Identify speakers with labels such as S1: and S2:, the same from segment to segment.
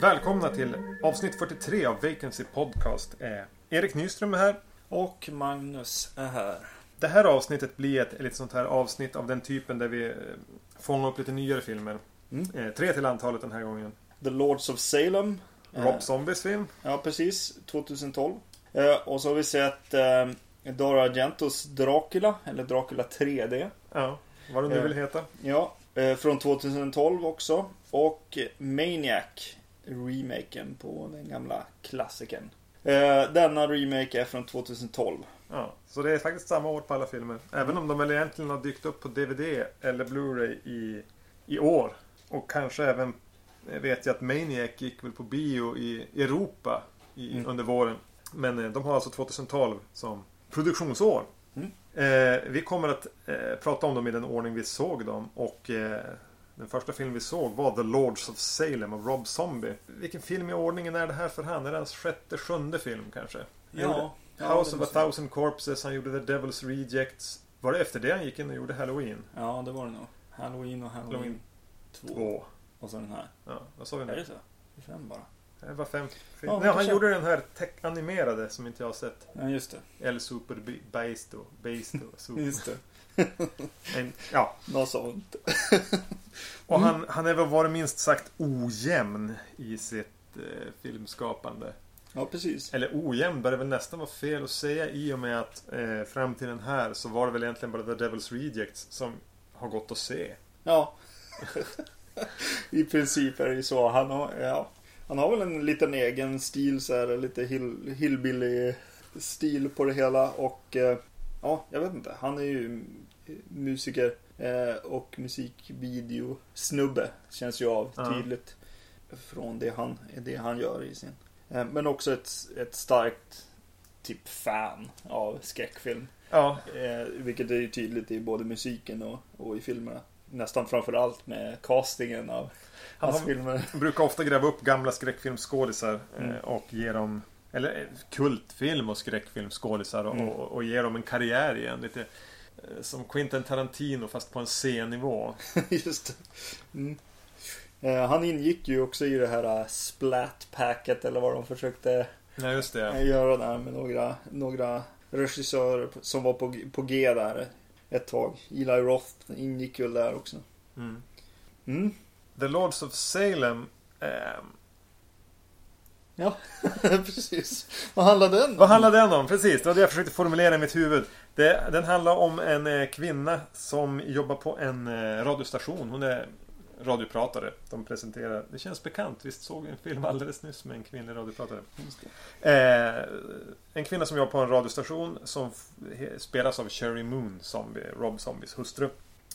S1: Välkomna till avsnitt 43 av Vacancy Podcast. Eh, Erik Nyström är här.
S2: Och Magnus är här.
S1: Det här avsnittet blir ett, ett sånt här avsnitt av den typen där vi eh, fångar upp lite nyare filmer.
S2: Mm.
S1: Eh, tre till antalet den här gången.
S2: The Lords of Salem.
S1: Rob Zombies film.
S2: Ja, precis. 2012. Eh, och så har vi sett eh, Dara Argentos Dracula, eller Dracula 3D.
S1: Ja, vad det nu
S2: Eh.
S1: vill heta.
S2: Ja, eh, från 2012 också. Och Maniac, remaken på den gamla klassikern. Eh, denna remake är från 2012.
S1: Ja, så det är faktiskt samma år på alla filmer. Även om de väl egentligen har dykt upp på DVD eller Blu-ray i, i år. Och kanske även eh, vet jag att Maniac gick väl på bio i Europa i,
S2: Mm.
S1: under våren. Men eh, de har alltså 2012 som produktionsår.
S2: Mm.
S1: Eh, vi kommer att eh, prata om dem i den ordning vi såg dem. Och eh, den första film vi såg var The Lords of Salem av Rob Zombie. Vilken film i ordningen är det här för han? Är det hans sjätte, sjunde film kanske?
S2: Ja.
S1: House
S2: det
S1: of a thousand corpses, han gjorde The Devil's Rejects. Var det efter det han gick in och gjorde Halloween?
S2: Ja, det var det nog. Halloween och Halloween,
S1: Halloween
S2: 2.
S1: Två.
S2: Och så den här.
S1: Ja, vad sa vi
S2: Är det
S1: nu?
S2: så? Det är fem bara.
S1: Det var fem
S2: Ja,
S1: Nej, han gjorde den här animerade som inte jag har sett.
S2: Ja, just det.
S1: El Super Be- Beisto. Beisto. Super.
S2: Just det.
S1: En, ja.
S2: Något sånt.
S1: Och han, han är väl varit minst sagt ojämn i sitt eh, filmskapande.
S2: Ja, precis.
S1: Eller ojämn bör det väl nästan vara fel att säga i och med att eh, fram till den här så var det väl egentligen bara The Devil's Rejects som har gått att se.
S2: Ja. I princip är det ju så. Han har, ja, han har väl en liten egen stil så här, lite hill, hillbilly stil på det hela och eh, ja, jag vet inte. Han är ju musiker eh, och musikvideo snubbe känns ju av
S1: Ja.
S2: tydligt från det han, det han gör i sin. Eh, men också ett, ett starkt typ fan av skräckfilm.
S1: Ja,
S2: vilket är ju tydligt i både musiken och, och i filmerna. Nästan framförallt med castingen av
S1: Han
S2: hans filmer.
S1: brukar ofta gräva upp gamla skräckfilmsskådisar
S2: Mm.
S1: eh, och ge dem eller eh, kultfilm och skräckfilmsskådisar och,
S2: Mm.
S1: och, och ge dem en karriär igen. Lite eh, som Quentin Tarantino fast på en C-nivå.
S2: Just. Mm. Han ingick ju också i det här uh, splat-packet eller vad de försökte
S1: Ja,
S2: göra där med några, några regissörer som var på, på G där ett tag. Eli Roth ingick ju där också.
S1: Mm.
S2: Mm.
S1: The Lords of Salem. ehm,
S2: Ja, precis. Vad handlade den om?
S1: vad handlar den om? Precis, det var det jag försökte formulera i mitt huvud. Det, den handlar om en eh, kvinna som jobbar på en eh, radiostation. Hon är radiopratare. De presenterar, det känns bekant. Visst såg vi en film alldeles nyss med en kvinnlig radiopratare? Eh, en kvinna som jobbar på en radiostation som spelas av Sherry Moon, zombie, Rob Zombies hustru.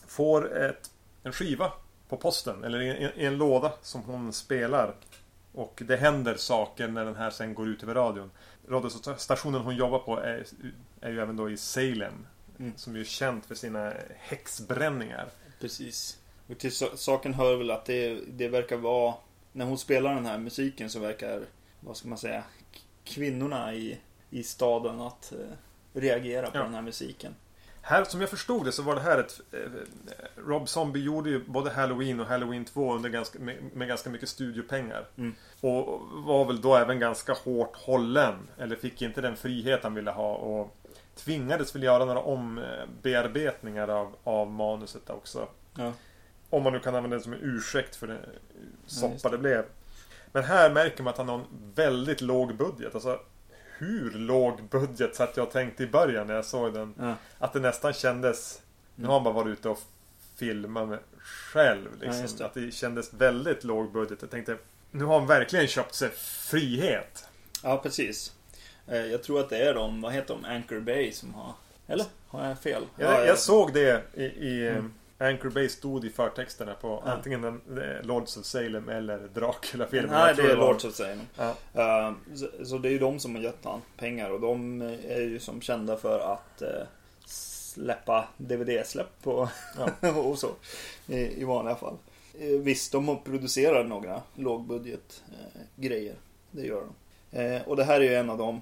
S1: Får ett, en skiva på posten, eller i, i, i en låda som hon spelar. Och det händer saker när den här sen går ut över radion. Radiostationen hon jobbar på är, är ju även då i Salem.
S2: Mm.
S1: Som är känt för sina häxbränningar.
S2: Precis. Och till sa- saken hör väl att det, det verkar vara När hon spelar den här musiken så verkar Vad ska man säga Kvinnorna i, i staden att eh, reagera på
S1: Ja.
S2: den här musiken.
S1: Här, som jag förstod det så var det här ett... Eh, Rob Zombie gjorde ju både Halloween och Halloween 2 under ganska, med, med ganska mycket studiopengar.
S2: Mm.
S1: Och var väl då även ganska hårt hållen. Eller fick inte den frihet han ville ha. Och tvingades väl göra några ombearbetningar av, av manuset också.
S2: Ja.
S1: Om man nu kan använda det som en ursäkt för
S2: just
S1: soppa
S2: det.
S1: det blev. Men här märker man att han har en väldigt låg budget. Alltså hur låg budget satt jag och tänkte i början när jag såg den.
S2: Ja.
S1: Att det nästan kändes... Nu har han bara varit ute och filmat med själv.
S2: Ja,
S1: Liksom.
S2: det.
S1: att det kändes väldigt låg budget. Jag tänkte... Nu har han verkligen köpt sig frihet.
S2: ja, precis. Eh, Jag tror att det är de, vad heter de, Anchor Bay som har Eller? Har jag fel?
S1: Jag, jag såg det i... i
S2: Mm.
S1: Anchor Bay stod i förtexterna på
S2: Ja.
S1: antingen den, eh, Lords of Salem eller Dracula-filmen.
S2: Nej, det är Lords of Salem.
S1: Ja.
S2: Eh, så, så det är ju de som har gett han pengar och de är ju som kända för att eh, släppa DVD-släpp på
S1: Ja.
S2: och så. I, I vanliga fall. Eh, visst, de producerar några lågbudgetgrejer. Det gör de. Och det här är ju en av dem.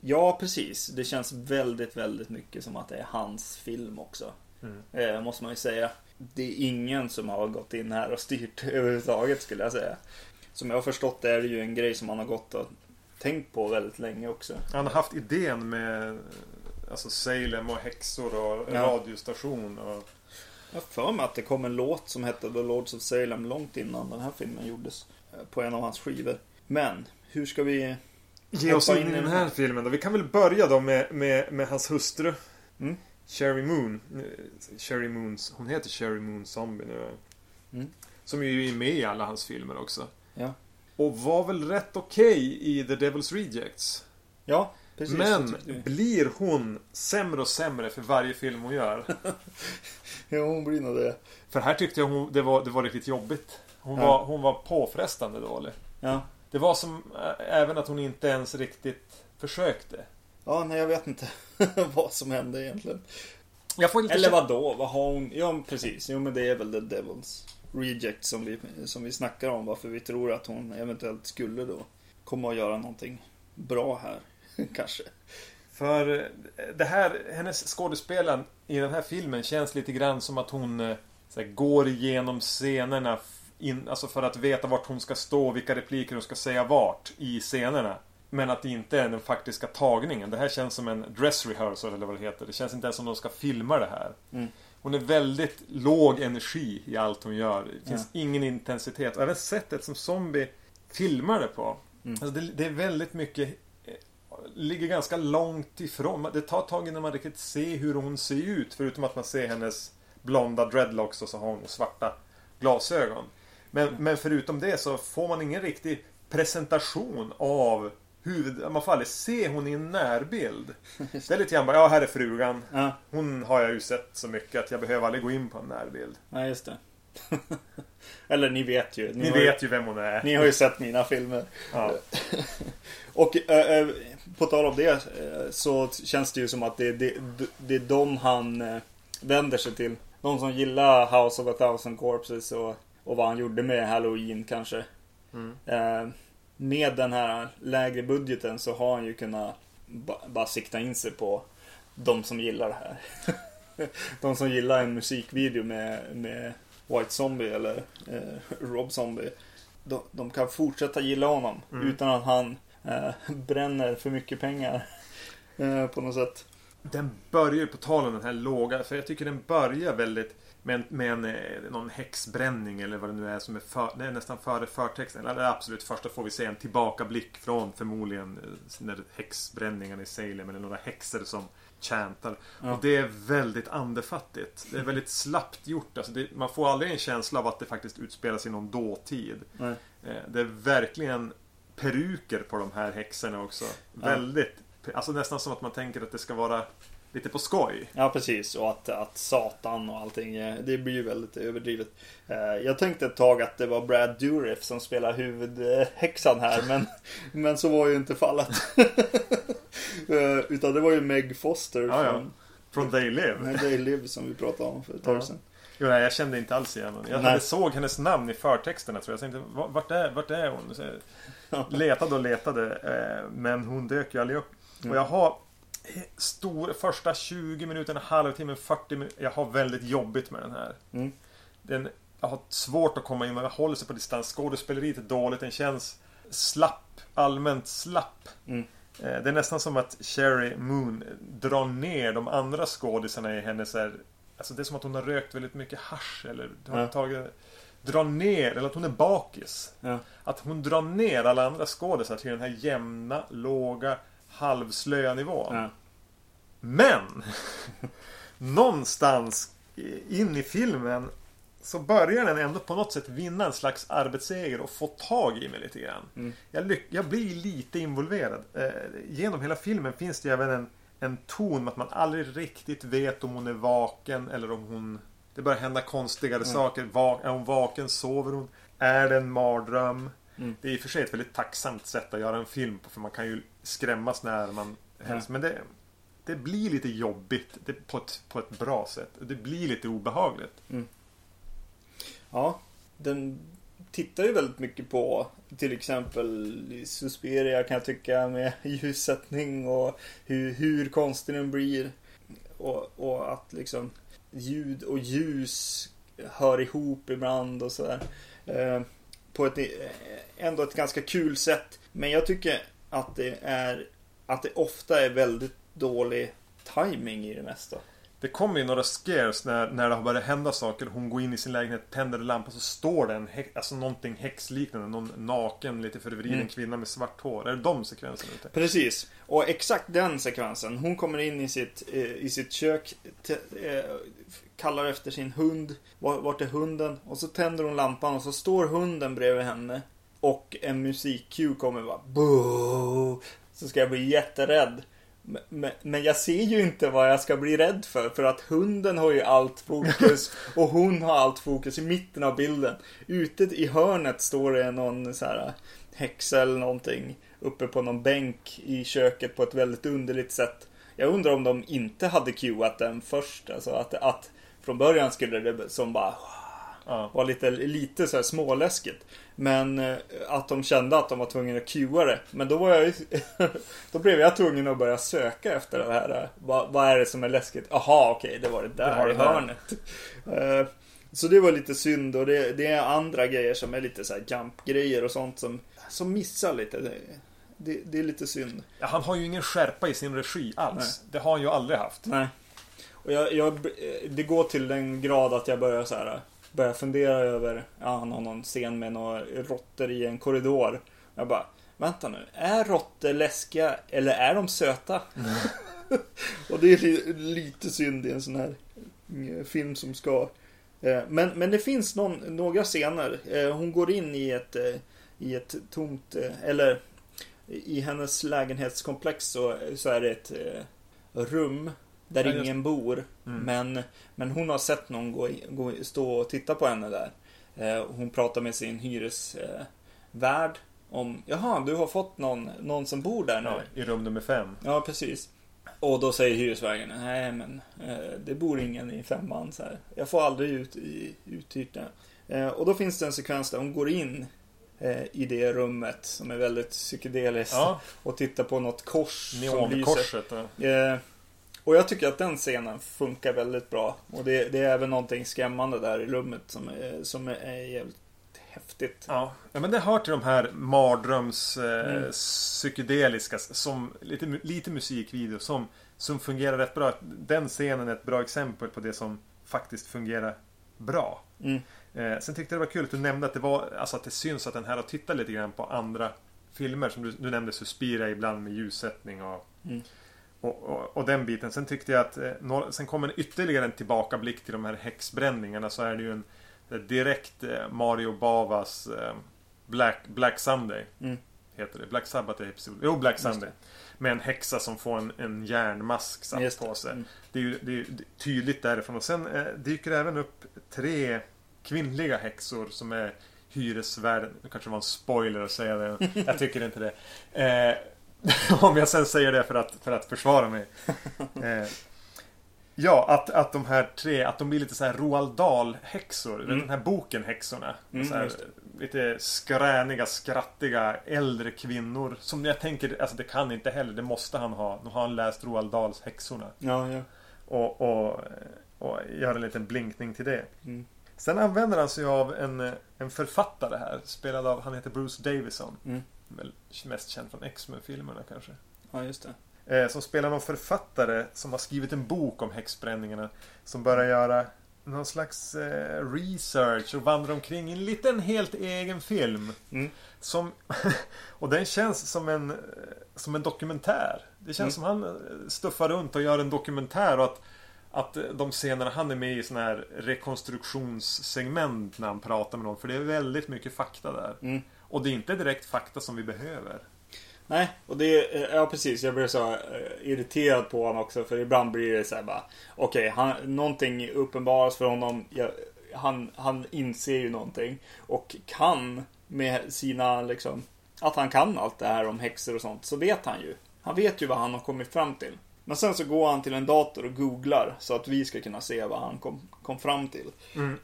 S2: Ja, precis. Det känns väldigt, väldigt mycket som att det är hans film också. Mm. Eh, måste man ju säga. Det är ingen som har gått in här och styrt överhuvudtaget skulle jag säga. Som jag har förstått det är det ju en grej som han har gått och tänkt på väldigt länge också.
S1: Han har haft idén med alltså Salem och häxor och ja. radiostation. Och...
S2: Jag har för mig att det kom en låt som hette The Lords of Salem långt innan den här filmen gjordes. Eh, på en av hans skivor. Men, hur ska vi...
S1: Ge oss in, in i den här filmen då. Vi kan väl börja då med, med, med hans hustru. Mm. Sherry Moon. Sherry Moons, hon heter Sherry Moon Zombie nu. Mm. Som ju är med i alla hans filmer också.
S2: Ja.
S1: Och var väl rätt okej okay i The Devil's Rejects.
S2: Ja,
S1: precis. Men blir hon sämre och sämre för varje film hon gör?
S2: ja, hon blir nog det.
S1: För här tyckte jag hon, det, var, det var riktigt jobbigt. Hon, ja. var, hon var påfrestande dålig.
S2: Ja.
S1: Det var som även att hon inte ens riktigt försökte.
S2: Ja, nej jag vet inte vad som hände egentligen.
S1: Eller
S2: vad då? Vad har hon? Ja, precis. Jo, men det är väl The Devils Reject som vi, som vi snackar om. Varför vi tror att hon eventuellt skulle då komma och göra någonting bra här. Kanske.
S1: För eh, det här, hennes skådespelaren i den här filmen känns lite grann som att hon eh, här, går igenom scenerna in, alltså för att veta vart hon ska stå, vilka repliker hon ska säga vart i scenerna. Men att det inte är den faktiska tagningen. Det här känns som en dress rehearsal eller vad det heter. Det känns inte ens som de ska filma det här. Mm. Hon är väldigt låg energi i allt hon gör. Det finns ja. ingen intensitet. Och även sättet som Zombie filmar det på. Mm. Alltså det, det, är väldigt mycket eh, Ligger ganska långt ifrån. Det tar ett tag innan man riktigt ser hur hon ser ut. Förutom att man ser hennes blonda dreadlocks och så har hon svarta glasögon. Men, mm. men förutom det så får man ingen riktig presentation av huvud... Man får aldrig se hon i en närbild. Det är lite grann bara, ja här är frugan. Ja. Hon har jag ju sett så mycket att jag behöver aldrig gå in på en närbild.
S2: Nej, just det. Eller ni vet ju.
S1: Ni, ni vet ju vem hon är.
S2: Ni har ju sett mina filmer. Ja. Och äh, på tal om det så känns det ju som att det, det, det är de han vänder sig till. De som gillar House of a thousand corpses och, och vad han gjorde med Halloween kanske. Mm. Äh, med den här lägre budgeten så har han ju kunnat bara sikta in sig på de som gillar det här. de som gillar en musikvideo med, med White Zombie eller eh, Rob Zombie. De, de, kan fortsätta gilla honom mm. utan att han eh, bränner för mycket pengar. eh, på något sätt.
S1: Den börjar ju på tal om den här låga, för jag tycker den börjar väldigt med, med en, eh, någon häxbränning eller vad det nu är som är, för, är nästan före förtexten. Eller absolut första får vi se en tillbakablick från förmodligen eh, när häxbränningen i Salem eller några häxor som chantar. Ja. Och det är väldigt andefattigt. Det är väldigt slappt gjort. Alltså det, man får aldrig en känsla av att det faktiskt utspelar sig i någon dåtid. Nej. Eh, det är verkligen peruker på de här häxorna också. Ja. Väldigt Alltså nästan som att man tänker att det ska vara lite på skoj.
S2: Ja precis och att, att Satan och allting eh, Det blir ju väldigt överdrivet eh, Jag tänkte ett tag att det var Brad Dourif som spelar huvudhäxan här men, men så var ju inte fallet eh, Utan det var ju Meg Foster
S1: ja, från, ja. från They Live
S2: Nej, They Live som vi pratade om för ett tag sedan
S1: Jo, nej, jag kände inte alls igen henne. Jag hade såg hennes namn i förtexterna tror jag. Jag tänkte, vart är, vart är hon? Så jag letade och letade. Men hon dök ju aldrig upp. Och jag har stor, första 20 minuterna, halvtimmen, 40 minuter. Jag har väldigt jobbigt med den här. Mm. Den, jag har svårt att komma in, men jag håller sig på distans. Skådespeleriet är dåligt, den känns slapp. Allmänt slapp. Mm. Eh, det är nästan som att Sherry Moon drar ner de andra skådisarna i hennes här, Alltså det är som att hon har rökt väldigt mycket hash eller har ja. tagit Drar ner, eller att hon är bakis. Ja. Att hon drar ner alla andra skådisar till den här jämna, låga halvslöa nivån. Ja. Men! någonstans in i filmen så börjar den ändå på något sätt vinna en slags arbetsseger och få tag i mig lite grann. Mm. Jag, jag, blir lite involverad. Eh, genom hela filmen finns det även en, en ton med att man aldrig riktigt vet om hon är vaken eller om hon... Det börjar hända konstigare mm. saker. Va, är hon vaken? Sover hon? Är det en mardröm? Mm. Det är i och för sig ett väldigt tacksamt sätt att göra en film på för man kan ju skrämmas när man helst. Men det, det blir lite jobbigt det, på, ett, på ett bra sätt. Det blir lite obehagligt. Mm.
S2: Ja, den tittar ju väldigt mycket på till exempel Suspiria kan jag tycka med ljussättning och hur, hur konstig den blir. Och, och att liksom ljud och ljus hör ihop ibland och sådär. Eh, på ett ändå ett ganska kul sätt. Men jag tycker att det är att det ofta är väldigt dålig timing i det mesta.
S1: Det kommer ju några scares när, när det har börjat hända saker. Hon går in i sin lägenhet, tänder en lampa så står det en alltså någonting häxliknande. Någon naken, lite förvriden mm. kvinna med svart hår. Är det de sekvenserna? Ute?
S2: Precis. Och exakt den sekvensen. Hon kommer in i sitt, eh, i sitt kök. Eh, kallar efter sin hund. Vart är hunden? Och så tänder hon lampan och så står hunden bredvid henne. Och en musik-cue kommer bara Boo! Så ska jag bli jätterädd. Men, jag ser ju inte vad jag ska bli rädd för. För att hunden har ju allt fokus. Och hon har allt fokus i mitten av bilden. Ute i hörnet står det någon så här häxa eller någonting. Uppe på någon bänk i köket på ett väldigt underligt sätt. Jag undrar om de inte hade cueat den först. Alltså att, att från början skulle det som bara ja. var lite, lite så här småläskigt. Men eh, att de kände att de var tvungna att cuea det. Men då var jag Då blev jag tvungen att börja söka efter det här. Vad, vad är det som är läskigt? Jaha, okej, okay, det var det där det i hörnet. Uh, så det var lite synd och det, det, är andra grejer som är lite så här jump-grejer och sånt som, som missar lite. Det, det, det, är lite synd.
S1: Ja, han har ju ingen skärpa i sin regi alls. Nej. Det har han ju aldrig haft.
S2: Nej. Och jag, jag, det går till den grad att jag börjar så här börjar fundera över, ja han har någon scen med några råttor i en korridor. Jag bara, vänta nu, är råttor läskiga eller är de söta? Mm. och det är li lite synd i en sån här eh, film som ska eh, men, men det finns någon, några scener. Eh, hon går in i ett, eh, i ett tomt, eh, eller i hennes lägenhetskomplex så, så är det ett rum där ja, ingen bor. Mm. Men, men hon har sett någon gå, gå, stå och titta på henne där. Eh, hon pratar med sin hyresvärd eh, om Jaha, du har fått någon, någon som bor där nu. Ja,
S1: I rum nummer fem.
S2: Ja, precis. Och då säger hyresvärden Nej, men eh, det bor ingen i femman. Så här. Jag får aldrig ut i uthyrt eh, Och då finns det en sekvens där hon går in eh, i det rummet som är väldigt psykedeliskt. Ja. Och tittar på något kors
S1: Neonkorset.
S2: som lyser. Och jag tycker att den scenen funkar väldigt bra. Och det, det är även någonting skrämmande där i rummet som är, som är jävligt häftigt.
S1: Ja. ja, men det hör till de här mardröms eh, mm. psykedeliska som lite, lite musikvideo som, som fungerar rätt bra. Den scenen är ett bra exempel på det som faktiskt fungerar bra. Mm. Eh, sen tyckte jag det var kul att du nämnde att det var Alltså att det syns att den här har tittat lite grann på andra filmer som du, du nämnde Suspira ibland med ljussättning och mm. Och, och, och, den biten. Sen tyckte jag att eh, sen kommer ytterligare en tillbakablick till de här häxbränningarna. Så är det ju en direkt eh, Mario Bavas eh, Black, Black Sunday. Mm. Heter det. Black Sabbath är episod. Jo, Black Sunday. Med en häxa som får en, en järnmask satt på sig. Mm. Det är ju det är tydligt därifrån. Och sen eh, dyker det även upp tre kvinnliga häxor som är hyresvärden. Det kanske var en spoiler att säga det. Jag tycker inte det. Eh, Om jag sen säger det för att, för att försvara mig. Eh, ja, att, att de här tre, att de blir lite så här Roald Dahl-häxor. Mm. Den här boken Häxorna. Mm, här, lite skräniga, skrattiga, äldre kvinnor. Som jag tänker, alltså det kan inte heller, det måste han ha. Nu har han läst Roald Dahls Häxorna.
S2: Ja, ja.
S1: Och, och, och gör en liten blinkning till det. Mm. Sen använder han sig av en, en författare här. Spelad av, han heter Bruce Davison. Väl mest känd från X-Men-filmerna kanske.
S2: Ja, just
S1: det. Eh, som spelar någon författare som har skrivit en bok om häxbränningarna. Som börjar göra någon slags eh, research och vandrar omkring i en liten helt egen film. Mm. Som, och den känns som en, eh, som en dokumentär. Det känns mm. som han stuffar runt och gör en dokumentär och att att de scenerna han är med i sådana här rekonstruktionssegment när han pratar med någon. För det är väldigt mycket fakta där. Mm. Och det är inte direkt fakta som vi behöver.
S2: Nej, och det är, ja precis. Jag blir så uh, irriterad på honom också. För ibland blir det så här bara. Okej, okay, någonting uppenbaras för honom. Jag, han, han inser ju någonting. Och kan med sina liksom. Att han kan allt det här om häxor och sånt. Så vet han ju. Han vet ju vad han har kommit fram till. Men sen så går han till en dator och googlar. Så att vi ska kunna se vad han kom, kom fram till. Mm.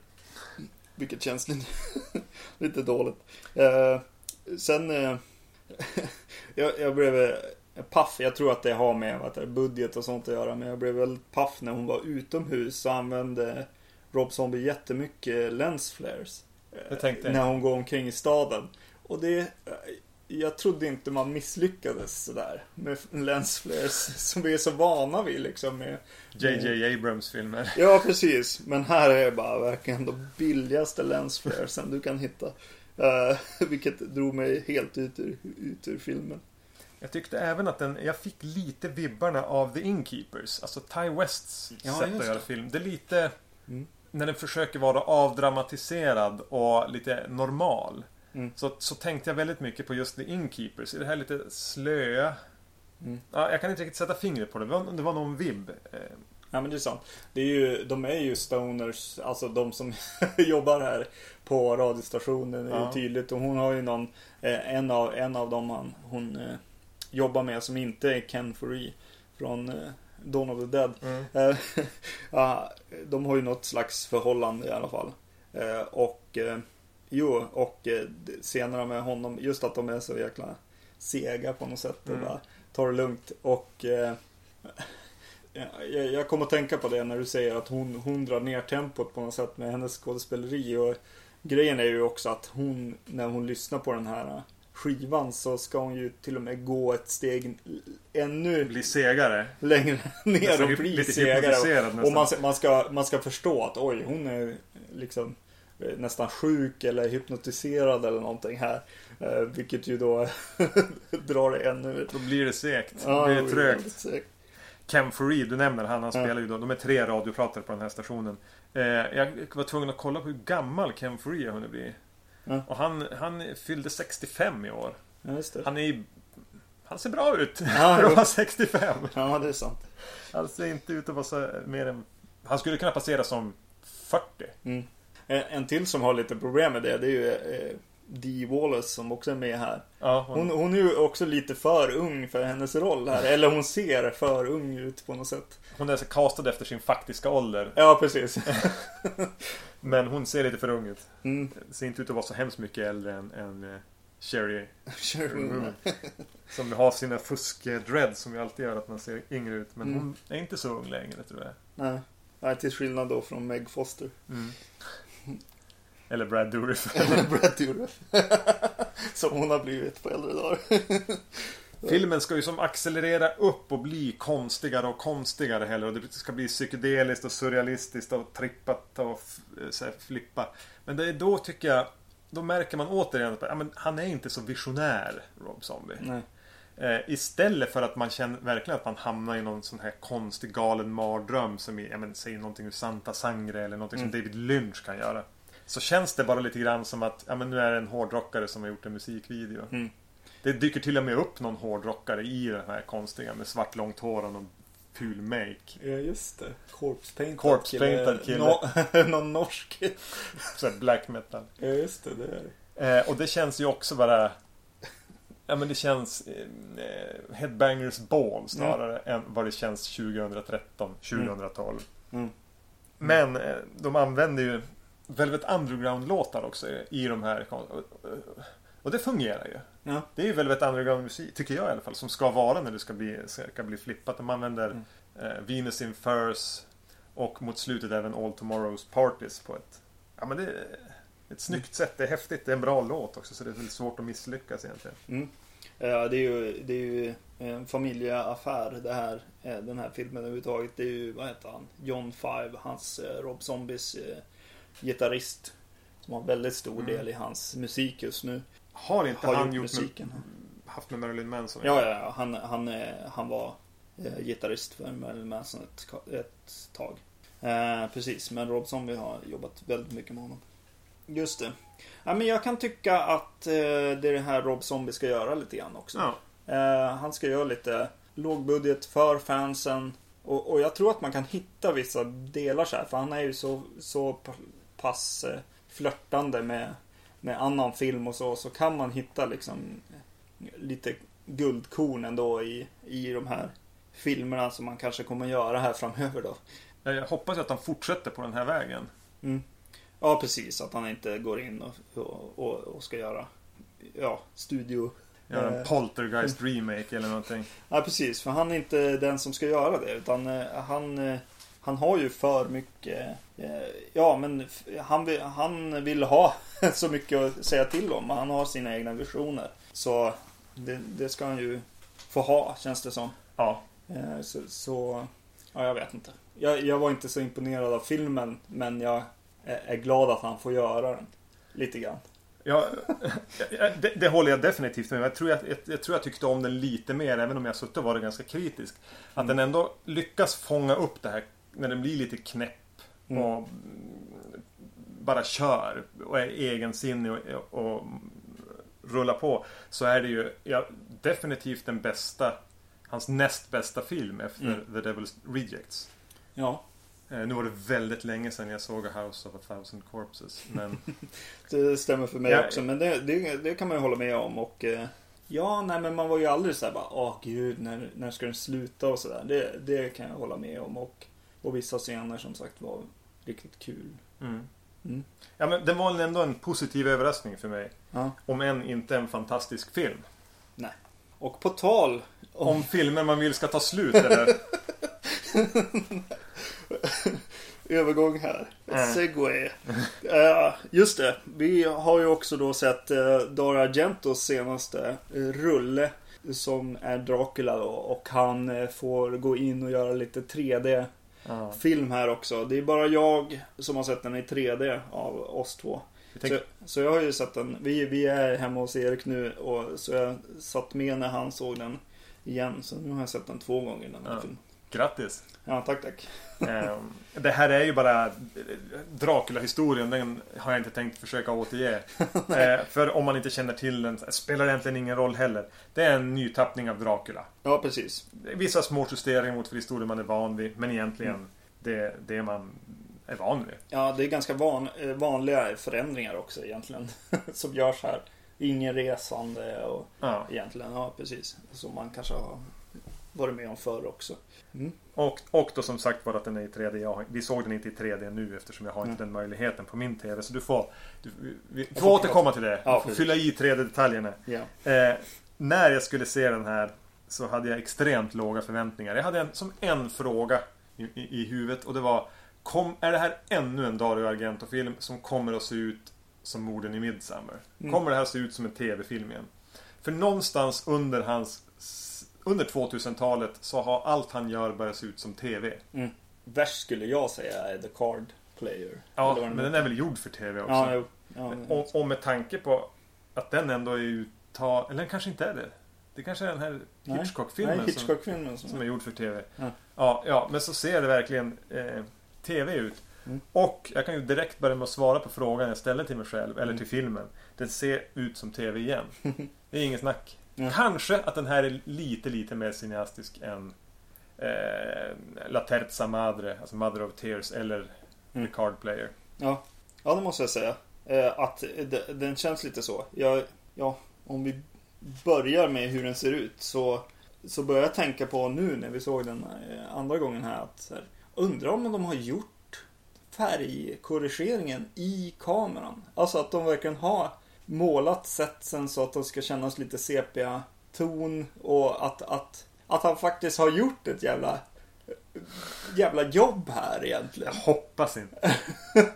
S2: Vilket känns lite, lite dåligt. Eh, sen... Eh, jag, jag blev eh, paff. Jag tror att det har med vad det, budget och sånt att göra. Men jag blev väldigt paff när hon var utomhus. Så använde Rob Zombie jättemycket lensflares.
S1: Det tänkte jag.
S2: När hon går omkring i staden. Och det... Jag trodde inte man misslyckades sådär med lensflares som vi är så vana vid liksom. Med,
S1: JJ Abrams filmer.
S2: Ja, precis. Men här är bara verkligen de billigaste lensflaresen du kan hitta. Uh, vilket drog mig helt ut ur, ut ur filmen.
S1: Jag tyckte även att den, jag fick lite vibbarna av The Innkeepers. Alltså Ty Wests
S2: Ja,
S1: sätt att göra
S2: det.
S1: film. Det är lite...
S2: Mm.
S1: När den försöker vara avdramatiserad och lite normal.
S2: Mm.
S1: Så, så tänkte jag väldigt mycket på just The Innkeepers. I det här lite slöa.
S2: Mm.
S1: Ja, jag kan inte riktigt sätta fingret på det. Det var, det var någon vibb. Eh,
S2: Ja men det är sant. Det är ju, de är ju stoners, alltså de som jobbar här på radiostationen är
S1: Ja.
S2: ju tydligt. Och hon har ju någon, eh, en av, en av dem han, hon eh, jobbar med som inte är Ken Foree från Dawn of the Dead.
S1: Mm.
S2: Ja, de har ju något slags förhållande i alla fall. Och jo, och eh, senare med honom, just att de är så jäkla sega på något sätt och
S1: Mm.
S2: bara tar det lugnt. Och eh, jag, jag kommer att tänka på det när du säger att hon, hon drar ner tempot på något sätt med hennes skådespeleri. Och grejen är ju också att hon, när hon lyssnar på den här skivan så ska hon ju till och med gå ett steg ännu
S1: Bli segare.
S2: längre ner och bli segare. Och man, man, ska, man ska förstå att oj, hon är liksom nästan sjuk eller hypnotiserad eller någonting här. Eh, vilket ju då drar det ännu...
S1: Då blir det segt. Då
S2: Ja,
S1: blir
S2: det
S1: det
S2: blir
S1: trögt. Ken Foree, du nämner han. Han spelar ju då. De är tre radiopratare på den här stationen. Eh, jag var tvungen att kolla på hur gammal Ken Foree har hunnit bli.
S2: Ja.
S1: Och han, han fyllde 65 i år.
S2: Ja.
S1: Han är ju- Han ser bra ut
S2: Ja,
S1: för att
S2: jo.
S1: vara 65.
S2: Ja, det är sant.
S1: Han ser inte ut att vara så mer än... Han skulle kunna passera som 40.
S2: Mm. En, till som har lite problem med det, det är ju eh, Dee Wallace som också är med här.
S1: Ja, hon,
S2: Hon, hon är ju också lite för ung för hennes roll här. Eller hon ser för ung ut på något sätt.
S1: hon är så castad efter sin faktiska ålder.
S2: Ja, precis.
S1: Men hon ser lite för ung ut.
S2: Mm.
S1: Ser inte ut att vara så hemskt mycket äldre än, än eh, Sherry
S2: Sure.
S1: Mm. Som har sina fusk-dread som ju alltid gör att man ser yngre ut. Men
S2: Mm.
S1: hon är inte så ung längre tror jag.
S2: Nej. Nej, till skillnad då från Meg Foster.
S1: Eller Brad Dourif.
S2: Eller Brad Dourif. Som hon har blivit på äldre dagar.
S1: Filmen ska ju som accelerera upp och bli konstigare och konstigare heller. Och det ska bli psykedeliskt och surrealistiskt och trippat och så här, flippa. Men det är då tycker jag Då märker man återigen att ja, han är inte så visionär, Rob Zombie.
S2: Nej.
S1: Eh, istället för att man känner verkligen att man hamnar i någon sån här konstig galen mardröm som i, ja men säg någonting ur Santa Sangre eller någonting
S2: Mm.
S1: som David Lynch kan göra. Så känns det bara lite grann som att, ja men nu är det en hårdrockare som har gjort en musikvideo.
S2: Mm.
S1: Det dyker till och med upp någon hårdrockare i den här konstiga med svart långt hår och någon ful make.
S2: Ja, just det. Corpse paintad
S1: Corpse paintad kille.
S2: Nå- någon norsk.
S1: Så black metal.
S2: Ja, just det. Det är det.
S1: Eh, och det känns ju också bara... Ja men det känns eh, Headbangers Ball snarare än vad det känns 2013, 2012.
S2: Mm.
S1: Men eh, de använder ju Velvet Underground-låtar också i de här. Och det fungerar ju.
S2: Ja.
S1: Det är ju Velvet Underground-musik, tycker jag i alla fall, som ska vara när det ska bli, ska bli flippat. De använder
S2: Mm.
S1: eh, Venus in Furs och mot slutet även All Tomorrows Parties på ett... Ja men det är ett snyggt sätt. Det är häftigt. Det är en bra låt också så det är väldigt svårt att misslyckas egentligen.
S2: Mm. Ja, det är ju, det är ju en familjeaffär det här, eh, den här filmen överhuvudtaget. Det är ju, vad heter han? John Five, hans eh, Rob Zombies eh, gitarrist. Som har väldigt stor
S1: Mm.
S2: del i hans musik just nu.
S1: Har inte
S2: Har
S1: han
S2: gjort
S1: gjort
S2: musiken.
S1: Med, haft med Marilyn Manson?
S2: Ja, ja, ja. Han, han, eh, han var eh, gitarrist för Marilyn Manson ett, ett tag. Eh, precis, men Rob Zombie har jobbat väldigt mycket med honom. Just det. Ja, men jag kan tycka att eh, det är det här Rob Zombie ska göra lite grann också.
S1: Ja.
S2: Eh, han ska göra lite lågbudget för fansen. Och, och jag tror att man kan hitta vissa delar så här. För han är ju så, så pass flörtande med, med annan film och så. Så kan man hitta liksom lite guldkorn ändå i, i de här filmerna som man kanske kommer göra här framöver då.
S1: Jag hoppas att han fortsätter på den här vägen.
S2: Mm. Ja, precis. Att han inte går in och, och, och ska göra ja, studio...
S1: Göra en
S2: Eh.
S1: Poltergeist remake eller någonting.
S2: Ja, precis. För han är inte den som ska göra det. Utan eh, han, eh, han har ju för mycket... eh, Ja, men han vill, han vill ha så mycket att säga till om. Han har sina egna visioner. Så det, det ska han ju få ha, känns det som.
S1: Ja.
S2: Eh, Så, så ja, jag vet inte. Jag, jag var inte så imponerad av filmen, men jag är, glad att han får göra den. Lite grann.
S1: Ja, det, det håller jag definitivt med. Jag tror jag, jag, jag tror jag tyckte om den lite mer, även om jag suttit och varit ganska kritisk. Att den ändå lyckas fånga upp det här när den blir lite knäpp
S2: Mm.
S1: och bara kör och är egensinnig och, och, och rullar på. Så är det ju ja, definitivt den bästa, hans näst bästa film efter
S2: Mm.
S1: The Devil's Rejects.
S2: Ja,
S1: Eh, nu var det väldigt länge sedan jag såg A House of a Thousand Corpses. Men
S2: det stämmer för mig
S1: Ja.
S2: också. Men det, det, det kan man ju hålla med om. Och eh, ja, nej men man var ju aldrig så här bara, åh gud, när, när ska den sluta och sådär. Det, det kan jag hålla med om. Och, och vissa scener som sagt var riktigt kul.
S1: Mm.
S2: Mm.
S1: Ja men den var ändå en positiv överraskning för mig.
S2: Ja.
S1: Om än inte en fantastisk film.
S2: Och på tal om
S1: Om filmer man vill ska ta slut eller?
S2: övergång här.
S1: Mm.
S2: Segway. Eh, just det. Vi har ju också då sett uh, Dario Argentos senaste eh, rulle. Som är Dracula då. Och han eh, får gå in och göra lite 3D
S1: Ja.
S2: film här också. Det är bara jag som har sett den i 3D av oss två.
S1: Jag tänker,
S2: Så, så jag har ju sett den. Vi, vi är hemma hos Erik nu och så jag satt med när han såg den igen. Så nu har jag sett den två gånger den här
S1: Ja.
S2: filmen.
S1: grattis!
S2: Ja, tack tack.
S1: Ehm, det här är ju bara Dracula-historien. Den har jag inte tänkt försöka återge. Eh, för om man inte känner till den spelar det egentligen ingen roll heller. Det är en nytappning av Dracula.
S2: Ja, precis.
S1: Vissa små justeringar mot för historien man är van vid. Men egentligen
S2: Mm.
S1: det, det man är van vid.
S2: Ja, det är ganska van, eh, vanliga förändringar också egentligen. som görs här. Ingen resande och
S1: Ja.
S2: egentligen, ja precis. Som man kanske har varit med om förr också.
S1: Och, och då som sagt var att den är i 3D. Jag, vi såg den inte i 3D nu eftersom jag har inte
S2: Mm.
S1: den möjligheten på min TV. Så du får, du, vi, får
S2: får-
S1: återkomma till det.
S2: Ja,
S1: du får fylla i 3D-detaljerna.
S2: Ja.
S1: Eh, när jag skulle se den här så hade jag extremt låga förväntningar. Jag hade en, som en fråga i, i, i huvudet och det var kom, Är det här ännu en Dario Argento-film som kommer att se ut som Morden i Midsummer?
S2: Mm.
S1: Kommer det här se ut som en TV-film igen? För någonstans under hans under 2000-talet så har allt han gör börjat se ut som TV.
S2: Värst skulle jag säga är The Card Player.
S1: Ja, men den är väl gjord för TV också?
S2: Ja. Ja, men-
S1: och, och med tanke på att den ändå är uttag... Eller den kanske inte är det. Det kanske är den här. Hitchcock-filmen som,
S2: Hitchcock-filmen som...
S1: som är gjord för TV.
S2: Ja.
S1: Ja, ja, men så ser det verkligen eh, TV ut.
S2: Mm.
S1: Och jag kan ju direkt börja med att svara på frågan jag ställde till mig själv, eller
S2: Mm.
S1: till filmen. Den ser ut som TV igen. Det är inget snack.
S2: Ja.
S1: Kanske att den här är lite, lite mer cineastisk än eh, La Terza Madre, alltså Mother of Tears, eller
S2: Mm.
S1: The Card Player.
S2: Ja. ja, det måste jag säga. Eh, att de- den känns lite så. Jag, ja, om vi börjar med hur den ser ut så, så börjar jag tänka på nu när vi såg den eh, andra gången här att här, undrar om de har gjort färgkorrigeringen i kameran. Alltså att de verkligen har målat setsen så att de ska kännas lite sepia-ton och att, att, att han faktiskt har gjort ett jävla jävla jobb här egentligen.
S1: Jag hoppas inte.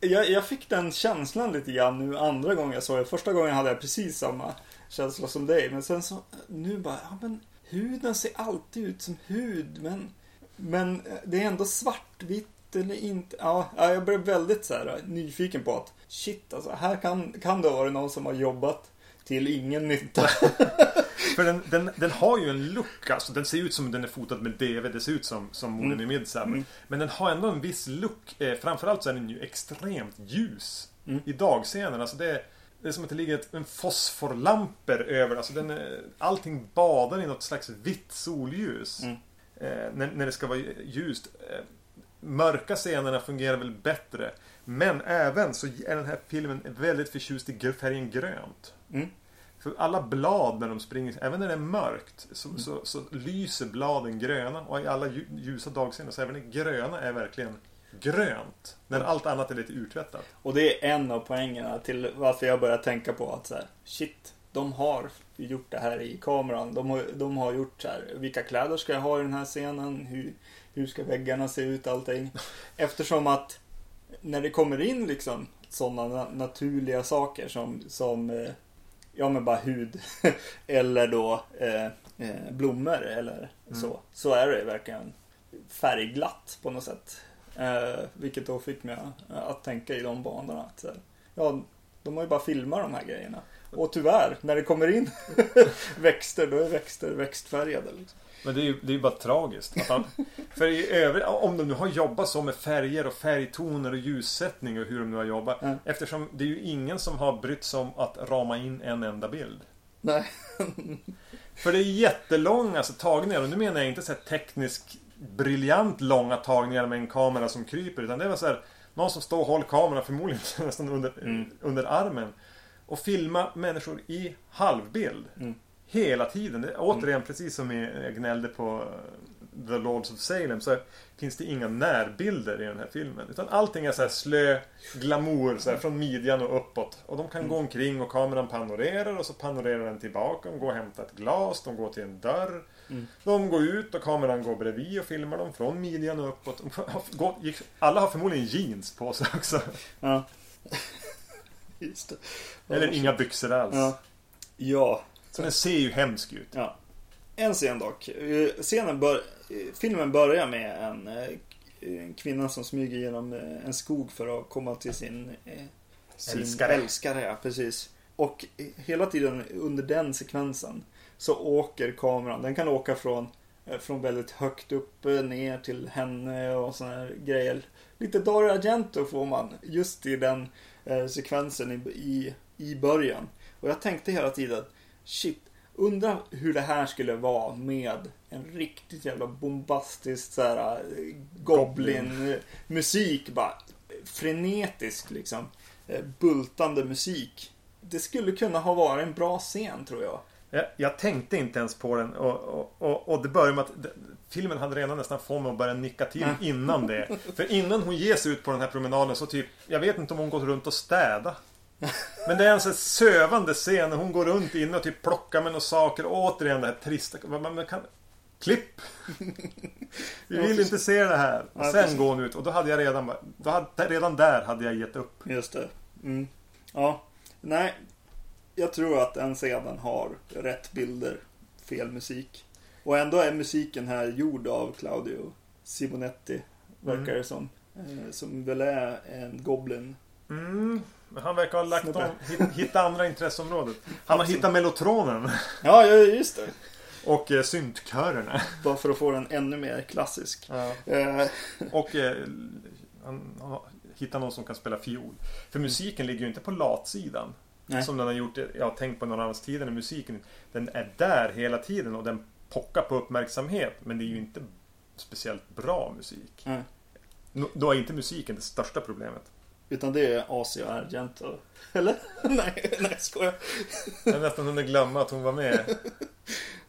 S2: Jag, jag fick den känslan lite grann nu andra gången jag såg det. Första gången hade jag precis samma känsla som dig. Men sen så, nu bara, ja men huden ser alltid ut som hud. Men, men det är ändå svartvitt eller inte. Ja, ja, jag blev väldigt så här nyfiken på att shit alltså, här kan, kan det ha varit någon som har jobbat till ingen nytta.
S1: För den, den, den har ju en look, alltså den ser ut som den är fotad med DV, det ser ut som, som Morden
S2: Mm.
S1: i Midsummer.
S2: Mm.
S1: Men den har ändå en viss look. Eh, framförallt så är den ju extremt ljus.
S2: Mm.
S1: I dagscenen, alltså det det är som att det ligger ett, en fosforlamper över, alltså den allting badar i något slags vitt solljus.
S2: Mm.
S1: Eh, när, när det ska vara ljust. Eh, mörka scenerna fungerar väl bättre. Men även så är den här filmen väldigt förtjust i färgen grönt.
S2: Mm.
S1: För alla blad när de springer, även när det är mörkt, så, så, så lyser bladen gröna. Och i alla lju- ljusa dagscener så även det gröna är verkligen grönt. När allt annat är lite urtvättat.
S2: Och det är en av poängerna till varför jag börjar tänka på att så här, shit, de har gjort det här i kameran. De har, de har gjort så här, vilka kläder ska jag ha i den här scenen? Hur, hur ska väggarna se ut? Allting. Eftersom att när det kommer in liksom sådana naturliga saker som, som eh, ja men bara hud eller då eh, eh, blommor eller mm. så. Så är det verkligen färgglatt på något sätt. Eh, vilket då fick mig att tänka i de banorna. Att, ja, de har ju bara filmat de här grejerna. Och tyvärr, när det kommer in växter, då är växter växtfärgade. Liksom.
S1: Men det är ju det är bara tragiskt. Han, för i övrigt, om de nu har jobbat så med färger och färgtoner och ljussättning och hur de nu har jobbat. Mm. Eftersom det är ju ingen som har brytt sig om att rama in en enda bild.
S2: Nej.
S1: för det är jättelånga alltså, tagningar och nu menar jag inte så här tekniskt briljant långa tagningar med en kamera som kryper. Utan det var så här, någon som står och håller kameran förmodligen nästan under, mm. under armen. Och filma människor i halvbild. Mm. Hela tiden. Det, återigen, mm. precis som jag gnällde på eh, The Lords of Salem så finns det inga närbilder i den här filmen. Utan allting är så slö glamour så här, från midjan och uppåt. Och de kan mm. gå omkring och kameran panorerar och så panorerar den tillbaka. De går och hämtar ett glas, de går till en dörr. Mm. De går ut och kameran går bredvid och filmar dem från midjan och uppåt. Alla har förmodligen jeans på sig också.
S2: Ja.
S1: Eller inga byxor alls.
S2: Ja. ja.
S1: Så den ser ju hemsk ut.
S2: Ja. En scen dock. Eh, scenen bör, eh, filmen börjar med en, eh, en kvinna som smyger genom en skog för att komma till sin, sin älskare. älskare ja, precis. Och hela tiden under den sekvensen så åker kameran. Den kan åka från, från väldigt högt upp ner till henne och sådana här grejer. Lite Dario Argento får man just i den eh, sekvensen i, i, i början. Och jag tänkte hela tiden shit, undra hur det här skulle vara med en riktigt jävla bombastisk så här eh, Goblin-musik. Bara frenetisk liksom. Eh, bultande musik. Det skulle kunna ha varit en bra scen tror jag.
S1: Jag, jag tänkte inte ens på den och, och, och, och det började med att filmen hade redan nästan fått mig att börja nicka till innan det. För innan hon ger sig ut på den här promenaden så typ, jag vet inte om hon går runt och städa. Men det är en sån sövande scen när hon går runt inne och typ plockar med några saker. Och återigen det här trista. Man, man kan... Klipp! Vi vill inte se det här. Och sen går hon ut och då hade jag redan... Då hade, redan där hade jag gett upp.
S2: Just det. Mm. Ja. Nej. Jag tror att den scenen har rätt bilder. Fel musik. Och ändå är musiken här gjord av Claudio Simonetti. Verkar det mm. som. Eh, som väl är en Goblin.
S1: Mm. Men han verkar ha lagt om, hitta andra intresseområden. Han har hittat mellotronen.
S2: Ja, just det.
S1: Och eh, syntkörerna.
S2: Bara för att få den ännu mer klassisk.
S1: Ja. Eh. Och eh, han, han hittar någon som kan spela fiol. För musiken ligger ju inte på latsidan. Nej. Som den har gjort, jag har tänkt på någon annans tidigare. Musiken, den är där hela tiden och den pockar på uppmärksamhet. Men det är ju inte speciellt bra musik.
S2: Nej.
S1: Då är inte musiken det största problemet.
S2: Utan det är Asia Argento. Eller? nej, nej skojar.
S1: Jag har nästan hunnit glömma att hon var med.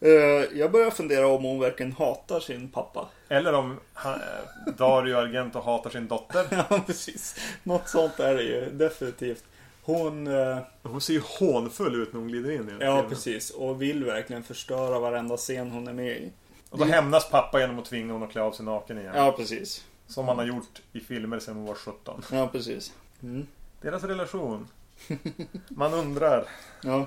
S2: Uh, jag börjar fundera om hon verkligen hatar sin pappa.
S1: Eller om han, Dario Argento hatar sin dotter.
S2: ja, precis. Något sånt är det ju definitivt. Hon... Uh,
S1: hon ser ju hånfull ut när hon glider in i den
S2: Ja, filmen. precis. Och vill verkligen förstöra varenda scen hon är med i.
S1: Och då hämnas pappa genom att tvinga honom att klä av sig naken igen.
S2: Ja, precis.
S1: Som man har gjort i filmer sedan hon var 17.
S2: Ja, precis.
S1: Mm. Deras relation. Man undrar.
S2: Ja.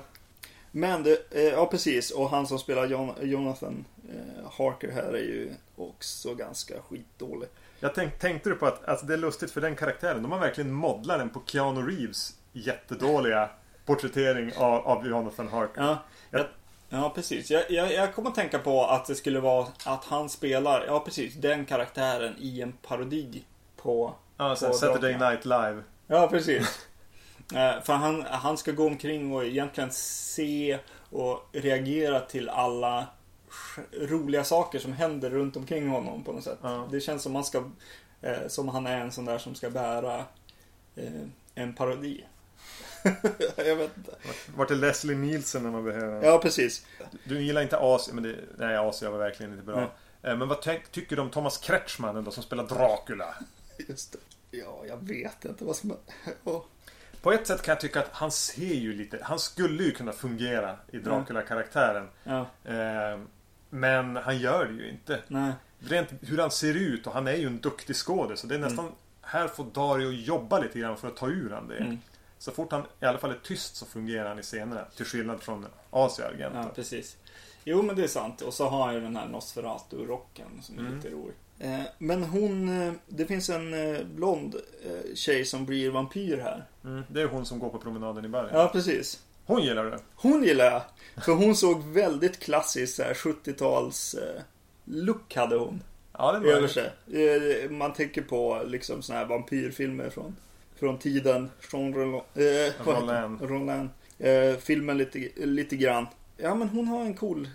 S2: Men det, eh, ja precis. Och han som spelar Jonathan eh, Harker här är ju också ganska skitdålig.
S1: Jag tänk, tänkte du på att alltså, det är lustigt för den karaktären. De har verkligen modlat den på Keanu Reeves jättedåliga porträttering av, av Jonathan Harker.
S2: Ja, jag, Ja, precis. Jag, jag, jag kommer att tänka på att det skulle vara att han spelar, ja precis, den karaktären i en parodi på...
S1: Ja, på Saturday Night Live.
S2: Ja, precis. Eh, för han, han ska gå omkring och egentligen se och reagera till alla roliga saker som händer runt omkring honom på något sätt. Ja. Det känns som han ska, eh, som han är en sån där som ska bära eh, en parodi. jag vet inte.
S1: Vart är Leslie Nielsen när man behöver
S2: Ja, precis.
S1: Du gillar inte Asien, men det, nej, Asien var verkligen inte bra. Mm. Men vad tycker du om Thomas Kretschmann då, som spelar Dracula?
S2: Just det. Ja, jag vet inte vad som... Oh.
S1: På ett sätt kan jag tycka att han ser ju lite... Han skulle ju kunna fungera i Dracula-karaktären.
S2: Ja,
S1: Eh, men han gör det ju inte.
S2: nej.
S1: Rent hur han ser ut och han är ju en duktig skådis. Så det är nästan... Här får Dario jobba lite grann för att ta ur han det.
S2: Mm.
S1: Så fort han i alla fall är tyst så fungerar han i scenerna. Till skillnad från Asia-agenten.
S2: Ja, precis. Jo, men det är sant. Och så har han ju den här Nosferatu-rocken som är
S1: Mm.
S2: lite rolig. Eh, men hon, eh, det finns en eh, blond tjej som blir vampyr här.
S1: Mm, det är hon som går på promenaden i bergen.
S2: Ja, precis.
S1: Hon gillar det.
S2: Hon gillar jag. För hon såg väldigt klassisk så här 70-tals eh, look hade hon.
S1: Ja, det är
S2: Över sig. Man tänker på liksom såna här vampyrfilmer från, från tiden. Jean Roland. Eh,
S1: Roland.
S2: Roland. Eh, filmen lite, lite grann. Ja men hon har en cool